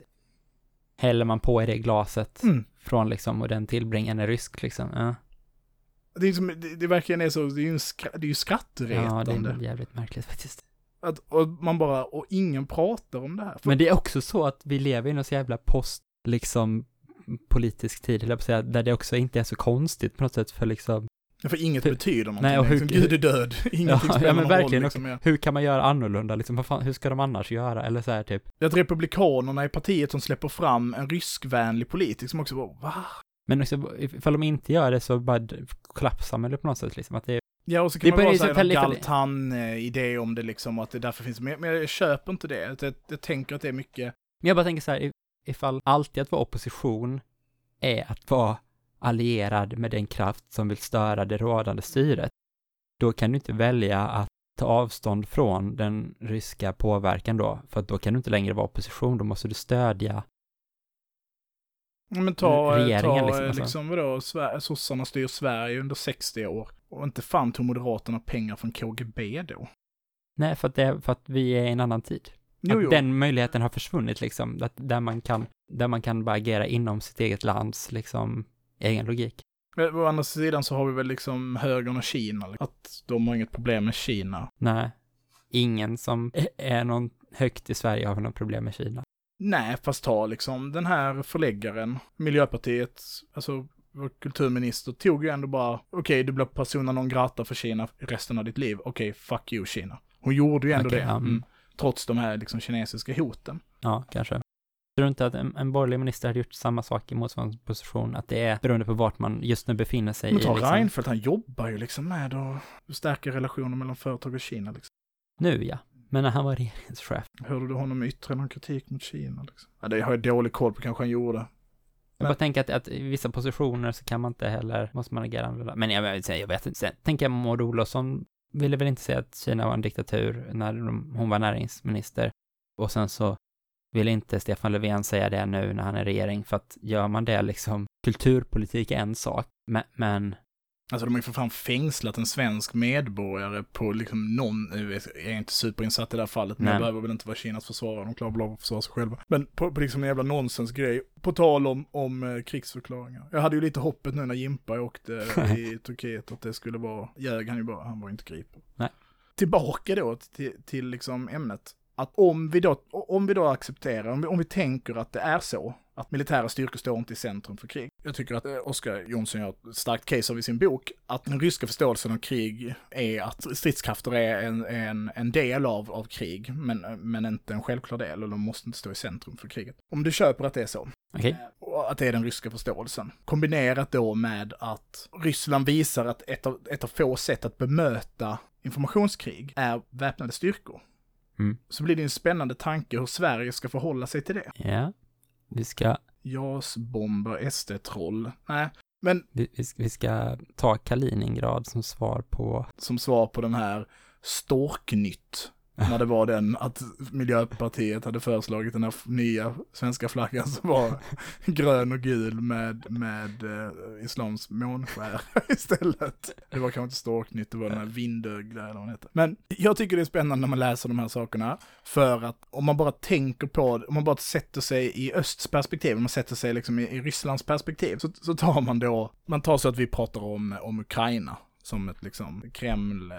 häller man på i det glaset det. Mm. från liksom, och den tillbringaren är rysk liksom. Ja, Det, är som, det, det verkligen är så, det är ju, en skra, det är ju ja skrattretande. det är jävligt märkligt faktiskt. Att, och man bara, och ingen pratar om det här. För, Men det är också så att vi lever i någon så jävla post, liksom, politisk tid, att säga, där det också inte är så konstigt på något sätt för liksom, för inget hur- betyder någonting. Nej, och hur- liksom, Gud är död, ingenting Ja, spelar ja, men någon verkligen, roll. Liksom, ja. hur kan man göra annorlunda liksom, vad fan, hur ska de annars göra, eller så här typ, Att republikanerna är partiet som släpper fram en ryskvänlig politiker som också bara, va? men också, ifall de inte gör det så bara kollapsar man det på något sätt liksom, att det är, Ja, och så kan man det sättet någon ifall- Galtan-idé om det liksom, att det därför finns, men, men jag köper inte det. Jag, jag tänker att det är mycket, Men jag bara tänker så här, if- ifall alltid att vara opposition är att vara allierad med den kraft som vill störa det rådande styret, då kan du inte välja att ta avstånd från den ryska påverkan då, för att då kan du inte längre vara opposition, då måste du stödja. Men ta, Regeringen ta liksom, liksom, alltså. liksom vadå, Sver- sossarna styr Sverige under 60 år. Och inte fan tog Moderaterna pengar från KGB då. Nej, för att, det, för att vi är i en annan tid. Jo, jo. den möjligheten har försvunnit liksom, att, där, man kan, där man kan bara agera inom sitt eget lands liksom egen logik. Men å andra sidan så har vi väl liksom högern och Kina. liksom. Att de har inget problem med Kina. Nej, ingen som är- någon högt i Sverige har något problem med Kina. Nej, fast ta liksom den här förläggaren, Miljöpartiet, alltså vår kulturminister tog ju ändå bara, okej, du blir persona non grata för Kina resten av ditt liv. Okej, fuck you Kina. Hon gjorde ju ändå Okej, det. ja, mm. Trots de här liksom kinesiska hoten. Ja, kanske. Tror du inte att en, en borgerlig minister hade gjort samma sak i motsvarande position? Att det är beroende på vart man just nu befinner sig Men i ta liksom, Reinfeldt, han jobbar ju liksom med att stärka relationer mellan företag och Kina. Liksom. Nu ja. Men när han var regeringschef. Hörde du honom yttra någon kritik mot Kina? Liksom? Ja, det har jag dålig koll på, kanske han gjorde. Jag bara tänker att, att i vissa positioner så kan man inte heller, måste man agera annorlunda. Men jag, säga, jag vet inte, sen tänker jag Maud Olofsson ville väl inte säga att Kina var en diktatur när de, hon var näringsminister. Och sen så vill inte Stefan Löfven säga det nu när han är regering, för att gör man det liksom, kulturpolitik är en sak, men, men Alltså de har ju för fan fängslat en svensk medborgare på liksom någon, är jag inte superinsatt i det här fallet, men Nej. jag behöver väl inte vara Kinas försvarare, de klarar väl av att försvara sig själva. Men på, på liksom en jävla nonsensgrej, på tal om, om eh, krigsförklaringar. Jag hade ju lite hoppet nu när Jimpa åkte i Turkiet att det skulle vara, ljög han ju bara, han var ju inte gripen. Nej. Tillbaka då till, till liksom ämnet. Att om vi då, om vi då accepterar, om vi, om vi tänker att det är så, att militära styrkor står inte i centrum för krig. Jag tycker att eh, Oscar Jonsson gör ett starkt case av i sin bok, att den ryska förståelsen av krig är att stridskrafter är en, en, en del av, av krig, men, men inte en självklar del, och de måste inte stå i centrum för kriget. Om du köper att det är så, okej. och att det är den ryska förståelsen. Kombinerat då med att Ryssland visar att ett av, ett av få sätt att bemöta informationskrig är väpnade styrkor. Mm. Så blir det en spännande tanke hur Sverige ska förhålla sig till det. Ja. Vi ska, JAS-bomber, SD-troll. Nej, men vi, vi ska- vi ska ta Kaliningrad som svar på, som svar på den här Storknytt När det var den att Miljöpartiet hade föreslagit den här nya svenska flaggan som var grön och gul med, med eh, islams månskär istället. Det var kanske inte Storknytt, det var den här Vindögla eller vad den heter. Men jag tycker det är spännande när man läser de här sakerna, för att om man bara tänker på, om man bara sätter sig i östs perspektiv, om man sätter sig liksom i, i Rysslands perspektiv, så, så tar man då, man tar så att vi pratar om, om Ukraina som ett liksom Kreml eh,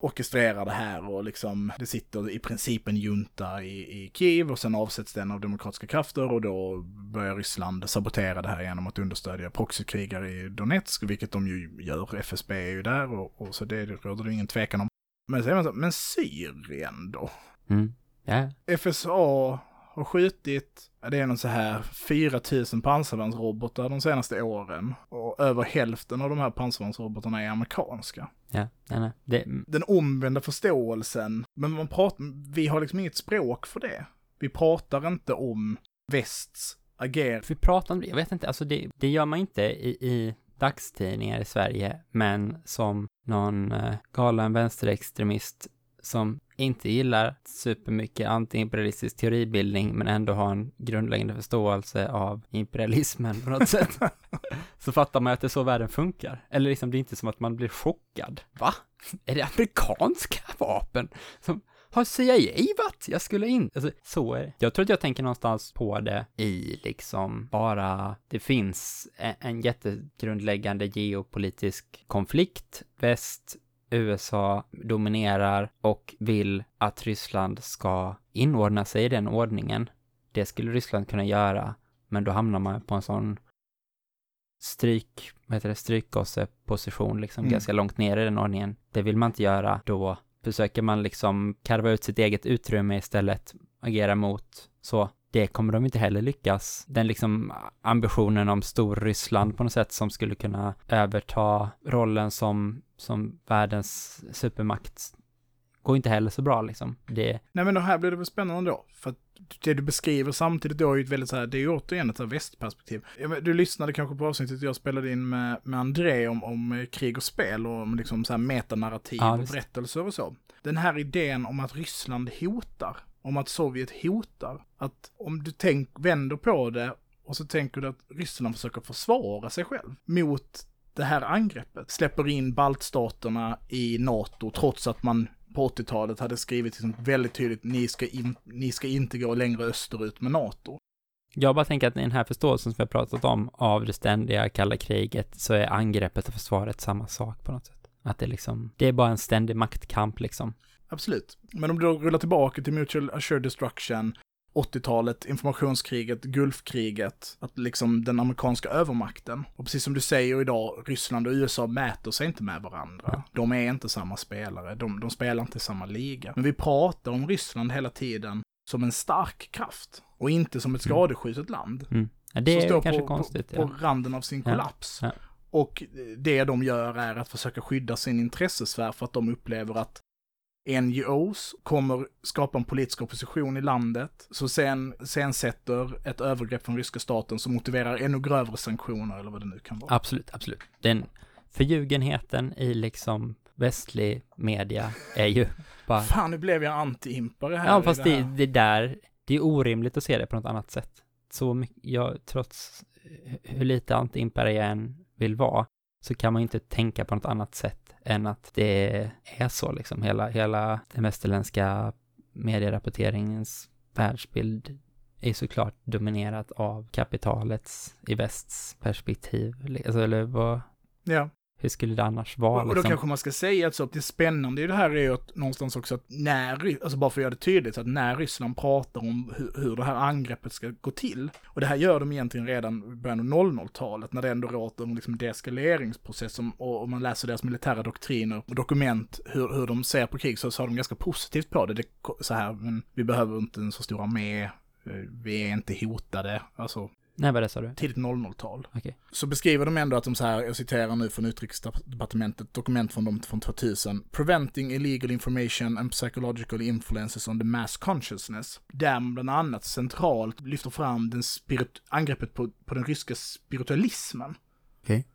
orkestrerar det här och liksom det sitter i princip en junta i, i Kiev och sen avsätts den av demokratiska krafter och då börjar Ryssland sabotera det här genom att understödja proxykrigare i Donetsk, vilket de ju gör. FSB är ju där och, och så det råder det ingen tvekan om. Men säger man så, men Syrien då? Mm. Ja. FSA har skjutit, det är någon så här 4000 pansarvärnsrobotar de senaste åren. Och över hälften av de här pansarvärnsrobotarna är amerikanska. Ja, nej, nej. Det, Den omvända förståelsen, men man pratar, vi har liksom inget språk för det. Vi pratar inte om västs agerande. vi pratar om det, jag vet inte, alltså det, det gör man inte i, i dagstidningar i Sverige, men som någon eh, galen vänsterextremist som inte gillar supermycket antiimperialistisk teoribildning men ändå har en grundläggande förståelse av imperialismen på något sätt. så fattar man att det är så världen funkar. Eller liksom, det är inte som att man blir chockad. Va? Är det amerikanska vapen som har CIA varit? Jag skulle inte, alltså så är det. Jag tror att jag tänker någonstans på det i liksom bara, det finns en, en jättegrundläggande geopolitisk konflikt. Väst USA dominerar och vill att Ryssland ska inordna sig i den ordningen. Det skulle Ryssland kunna göra, men då hamnar man på en sån stryk, vad heter det, strykgosseposition liksom Mm. ganska långt ner i den ordningen. Det vill man inte göra, då försöker man liksom karva ut sitt eget utrymme istället, agera mot så. Det kommer de inte heller lyckas. Den liksom ambitionen om Storryssland på något sätt som skulle kunna överta rollen som, som världens supermakt går inte heller så bra liksom. Det, Nej men då här blir det väl spännande då. För att det du beskriver samtidigt då är ju ett väldigt så här, det är ju återigen ett så här västperspektiv. Du lyssnade kanske på avsnittet jag spelade in med, med André om, om eh, krig och spel och om liksom så här metanarrativ Ja, och berättelser och så. Den här idén om att Ryssland hotar, om att Sovjet hotar, att om du tänk, vänder på det och så tänker du att Ryssland försöker försvara sig själv mot det här angreppet. Släpper in baltstaterna i NATO trots att man på 80-talet hade skrivit liksom väldigt tydligt ni ska, in, ni ska inte gå längre österut med NATO. Jag bara tänker att i den här förståelsen som vi har pratat om av det ständiga kalla kriget så är angreppet och försvaret samma sak på något sätt. Att det liksom, det är bara en ständig maktkamp liksom. Absolut. Men om du då rullar tillbaka till Mutual Assured Destruction, 80-talet, informationskriget, Gulfkriget, att liksom den amerikanska övermakten. Och precis som du säger idag, Ryssland och USA mäter sig inte med varandra. De är inte samma spelare, de, de spelar inte samma liga. Men vi pratar om Ryssland hela tiden som en stark kraft och inte som ett Mm. skadeskjutet land. Mm. Ja, det som är står kanske på, konstigt. på, ja. på randen av sin kollaps. Ja. Och det de gör är att försöka skydda sin intressesfär för att de upplever att NGOs kommer skapa en politisk opposition i landet. Så sen, sen sätter ett övergrepp från ryska staten som motiverar ännu grövre sanktioner eller vad det nu kan vara. Absolut, absolut. Den förljugenheten i liksom västlig media är ju bara... Fan, nu blev jag anti-impare här. Ja, fast det, det, här. det där, det är orimligt att se det på något annat sätt. Så mycket, jag, trots hur lite anti-impare jag än vill vara, så kan man ju inte tänka på något annat sätt än att det är så liksom. Hela, hela den västerländska medierapporteringens världsbild är såklart dominerat av kapitalets i västs perspektiv. Alltså, eller vad, Ja hur skulle det annars vara? Och, och då liksom? kanske man ska säga att så att det spännande i det här är ju att någonstans också att när, alltså bara för att göra det tydligt, så att när Ryssland pratar om hur, hur det här angreppet ska gå till, och det här gör de egentligen redan i början av 00-talet, när det ändå råder en liksom deeskaleringsprocess, och, och man läser deras militära doktriner och dokument, hur, hur de ser på krig, så, så har de ganska positivt på det. det. Så här, men vi behöver inte en så stor armé, eh, vi är inte hotade, alltså Nej, vad det sa du? tidigt 00-tal. Okej. Så beskriver de ändå att de så här, jag citerar nu från utrikesdepartementet, dokument från dem från 2000. Preventing illegal information and psychological influences on the mass consciousness. Där bland annat centralt lyfter fram den spirit, angreppet på, på den ryska spiritualismen. Okej.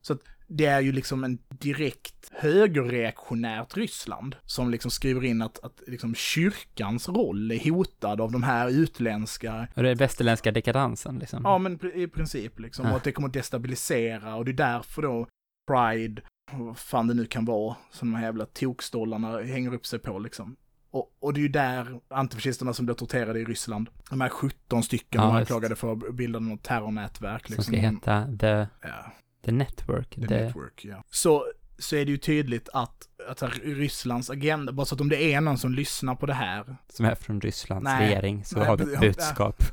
Så att det är ju liksom en direkt högerreaktionärt Ryssland som liksom skriver in att, att liksom kyrkans roll är hotad av de här utländska Och det är västerländska dekadansen liksom. Ja, men i princip liksom. Ja. Och att det kommer att destabilisera och det är därför då Pride, vad fan det nu kan vara, som de här jävla tokstollarna hänger upp sig på liksom. Och, och det är ju där antifascisterna som blir torterade i Ryssland, de här 17 stycken Ja, just. anklagade för att bilda något terrornätverk. Som Liksom. ska heta The, Ja, the Network. the, The, Network, ja. Så, så är det ju tydligt att, att här Rysslands agenda, bara så att om det är någon som lyssnar på det här, som är från Rysslands Nej. regering, så Nej, har vi ett budskap.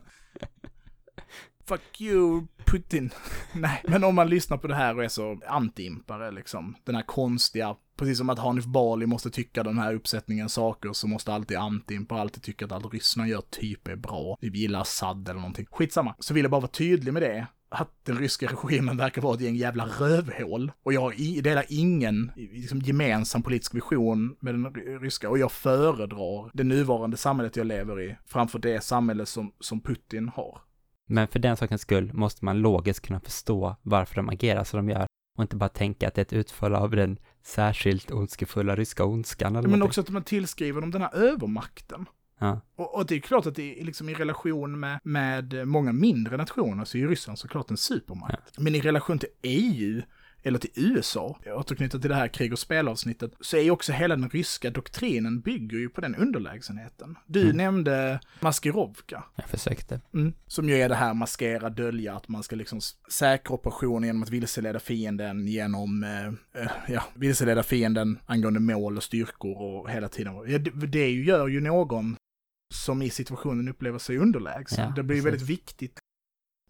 Fuck you, Putin. Nej, men om man lyssnar på det här och är så anti-impare liksom. Den här konstiga, precis som att Hanif Bali måste tycka den här uppsättningen saker så måste alltid anti-impare alltid tycka att allt Ryssland gör typ är bra. Typ gillar Assad eller någonting. Skitsamma. Så vill jag bara vara tydlig med det. Att den ryska regimen verkar vara ett gäng jävla rövhål. Och jag delar ingen liksom, gemensam politisk vision med den ry- ryska. Och jag föredrar det nuvarande samhället jag lever i framför det samhälle som, som Putin har. Men för den sakens skull måste man logiskt kunna förstå varför de agerar som de gör och inte bara tänka att det är ett utfall av den särskilt ondskefulla ryska ondskan eller Men någonting. också att man tillskriver dem den här övermakten. Ja. Och, och det är klart att det är liksom i relation med, med många mindre nationer så är ju Ryssland såklart en supermakt. Men i relation till EU eller till USA, jag återknyter till det här krig och spelavsnittet, så är ju också hela den ryska doktrinen bygger ju på den underlägsenheten. Du Mm. nämnde Maskirovka. Jag försökte. Mm. Som ju är det här maskera, dölja, att man ska liksom säkra operationen genom att vilseleda fienden genom, eh, eh, ja, vilseleda fienden angående mål och styrkor och hela tiden. Ja, det, det gör ju någon som i situationen upplever sig underlägsen. Ja, det blir precis. väldigt viktigt.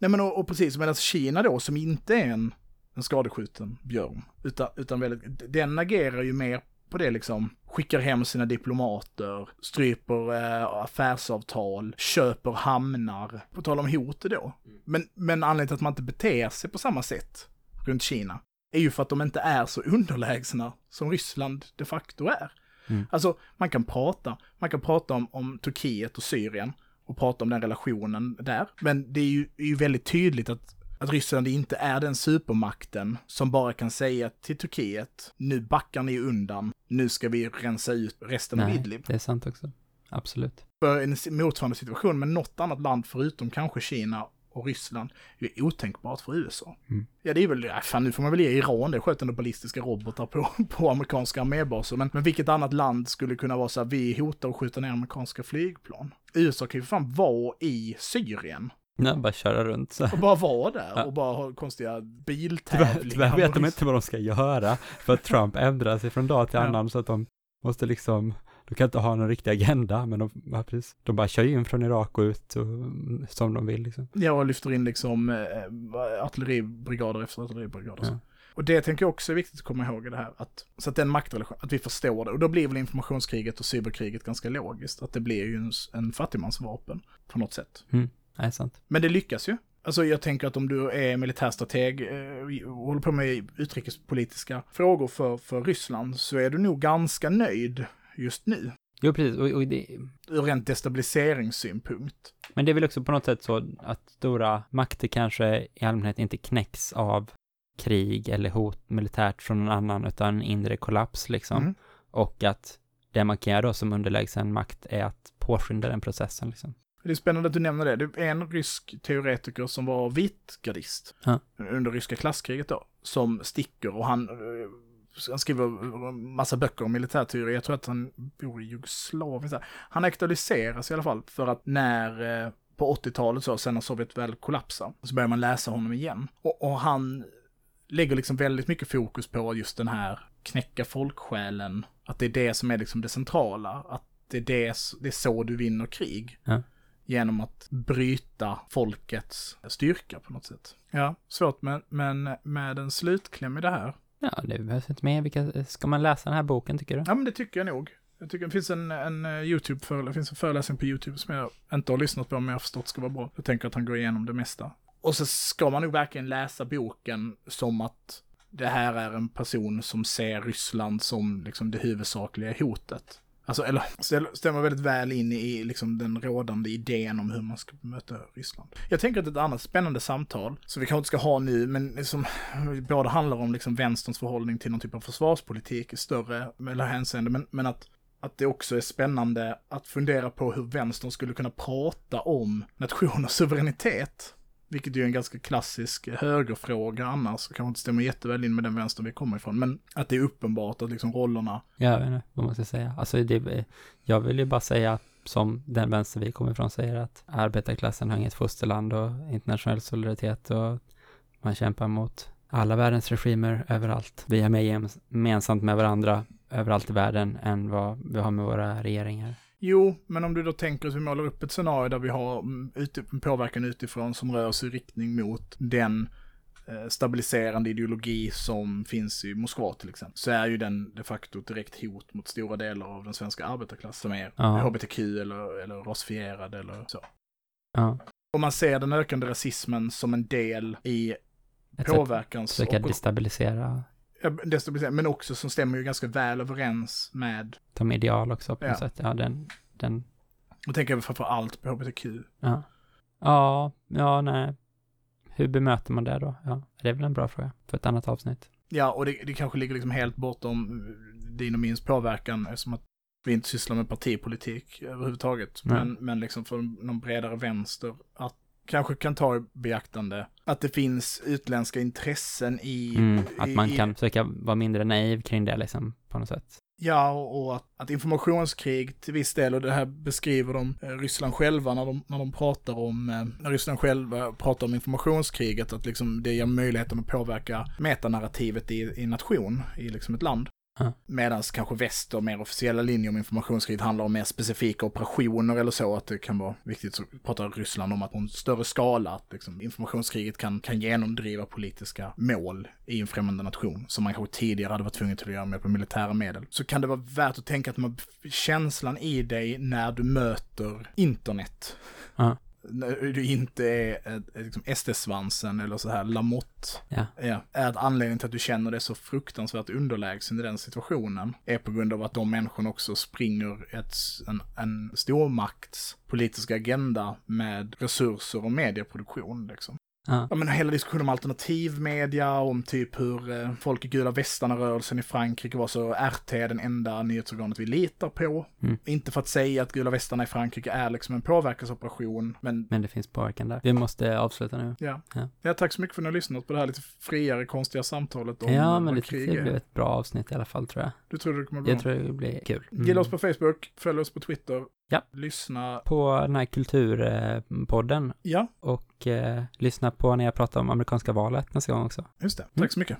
Nej men och, och precis, medan Kina då, som inte är en, en skadeskjuten björn, utan, utan väldigt, den agerar ju mer på det liksom, skickar hem sina diplomater, stryper eh, affärsavtal, köper hamnar, på tal om hot då. Men, men anledningen till att man inte beter sig på samma sätt runt Kina är ju för att de inte är så underlägsna som Ryssland de facto är. Mm. Alltså, man kan prata, man kan prata om, om Turkiet och Syrien och prata om den relationen där. Men det är ju, är ju väldigt tydligt att, att Ryssland inte är den supermakten som bara kan säga till Turkiet, nu backar ni undan, nu ska vi rensa ut resten av Nej, Idlib. det är sant också. Absolut. För en motsvarande situation med något annat land förutom kanske Kina och Ryssland är ju otänkbart för USA. Mm. Ja, det är väl, ja, fan nu får man väl ge Iran det, sköt ändå ballistiska robotar på, på amerikanska armébaser. Men, men vilket annat land skulle kunna vara så här, vi hotar att skjuta ner amerikanska flygplan? USA kan ju fan vara i Syrien Nej, bara köra runt så. och bara vara där Ja. och bara ha konstiga Tyvärr, biltävlingar. tyvärr vet de inte vad de ska göra, för att Trump ändrar sig från dag till Ja. annan så att de måste liksom, de kan inte ha någon riktig agenda, men de, ja, precis, de bara kör in från Irak och ut och, som de vill liksom. Ja, och lyfter in liksom eh, artilleribrigader efter artilleribrigader. Ja. Och det tänker jag också är viktigt att komma ihåg i det här, att, så att den maktrelation, att vi förstår det. Och då blir väl informationskriget och cyberkriget ganska logiskt, att det blir ju en, en fattigmansvapen på något sätt. Nej, sant. Men det lyckas ju. Alltså jag tänker att om du är militärstrateg eh, och håller på med utrikespolitiska frågor för, för Ryssland så är du nog ganska nöjd just nu. Jo, precis, och, och det, Ur rent destabiliseringssynpunkt. men det är väl också på något sätt så att stora makter kanske i allmänhet inte knäcks av krig eller hot militärt från någon annan, utan inre kollaps liksom. Mm. Och att det man kan göra då som underlägsen makt är att påskynda den processen liksom. Det är spännande att du nämner det. Det är en rysk teoretiker som var vitgardist Ja. under ryska klasskriget då, som sticker och han, eh, han skriver massa böcker om militärteori. Jag tror att han bor i Jugoslavien. Han aktualiseras i alla fall för att när eh, på 80-talet så, sen när Sovjet väl kollapsar, så börjar man läsa honom igen. Och, och han lägger liksom väldigt mycket fokus på just den här knäcka folksjälen, att det är det som är liksom det centrala, att det är, det, det är så du vinner krig. Ja. Genom att bryta folkets styrka på något sätt. Ja, svårt men, men med en slutkläm i det här. Ja, det behövs inte mer. Vilka, ska man läsa den här boken tycker du? Ja men det tycker jag nog. Jag tycker det finns en, en eh, Youtube-föreläsning, det finns en föreläsning på YouTube som jag inte har lyssnat på men jag har förstått ska vara bra. Jag tänker att han går igenom det mesta. Och så ska man nog verkligen läsa boken som att det här är en person som ser Ryssland som liksom det huvudsakliga hotet. Alltså, eller stämmer väldigt väl in i liksom den rådande idén om hur man ska möta Ryssland. Jag tänker att ett annat spännande samtal, som vi kanske inte ska ha nu, men liksom, som både handlar om liksom vänsterns förhållning till någon typ av försvarspolitik i större eller hänseende, men, men att att det också är spännande att fundera på hur vänstern skulle kunna prata om nationers suveränitet. Vilket ju är en ganska klassisk högerfråga annars, kanske inte stämmer jätteväl in med den vänster vi kommer ifrån, men att det är uppenbart att liksom rollerna Jag vet inte vad man ska säga. Alltså det, jag vill ju bara säga som den vänster vi kommer ifrån säger att arbetarklassen har inget fosterland och internationell solidaritet och man kämpar mot alla världens regimer överallt. Vi har mer gemensamt med varandra överallt i världen än vad vi har med våra regeringar. Jo, men om du då tänker att vi målar upp ett scenario där vi har mm, en påverkan utifrån som rör sig i riktning mot den eh, stabiliserande ideologi som finns i Moskva till exempel, så är ju den de facto ett direkt hot mot stora delar av den svenska arbetarklassen som är Ja. hbtq eller, eller rasifierad eller så. Ja, Och man ser den ökande rasismen som en del i ett sätt att påverkans... försöka destabilisera ja, destabilisera, men också som stämmer ju ganska väl överens med, de ideal också på något Ja. sätt. Ja, den, den, och tänker jag framför allt på hbtq. ja. Ja, ja, nej. Hur bemöter man det då? Ja, det är väl en bra fråga för ett annat avsnitt. Ja, och det, det kanske ligger liksom helt bortom din och min påverkan eftersom att vi inte sysslar med partipolitik överhuvudtaget. Men, men liksom för någon bredare vänster att kanske kan ta i beaktande att det finns utländska intressen i... Mm, att man i- kan försöka vara mindre naiv kring det liksom, på något sätt. Ja, och, att, att informationskrig till viss del, och det här beskriver de eh, Ryssland själva när de, när de pratar om, eh, när Ryssland själva pratar om informationskriget, att liksom det ger möjligheten att påverka metanarrativet i, i en nation, i liksom ett land. Ja. Medan kanske väst och mer officiella linjer om informationskriget handlar om mer specifika operationer eller så, att det kan vara viktigt, så pratar Ryssland om att på en större skala, att liksom informationskriget kan, kan genomdriva politiska mål i en främmande nation, som man kanske tidigare hade varit tvungen till att göra med på militära medel. Så kan det vara värt att tänka att man, känslan i dig när du möter internet, Ja. När du inte är ett, liksom SD-svansen eller så här Lamotte, Ja. ja, är att anledningen till att du känner dig så fruktansvärt underlägsen i den situationen är på grund av att de människorna också springer ett, en, en stormakts politiska agenda med resurser och medieproduktion liksom. Ja. Ja men hela diskussionen om alternativmedia, om typ hur eh, folk i gula västarna-rörelsen i Frankrike var så RT är den enda nyhetsorganet vi litar på. Mm. Inte för att säga att gula västarna i Frankrike är liksom en påverkansoperation, men Men det finns påverkan där. Vi måste avsluta nu. ja. Ja. ja. tack så mycket för att ni har lyssnat på det här lite friare, konstiga samtalet om ja, eh, men det, krig det blev ett bra avsnitt i alla fall tror jag. Du tror det kommer bli Jag bra? tror det blir kul. Mm. Gilla oss på Facebook, följ oss på Twitter, Ja. lyssna, på den här kulturpodden ja, och eh, lyssna på när jag pratar om amerikanska valet nästa gång också. just det. Mm. Tack så mycket.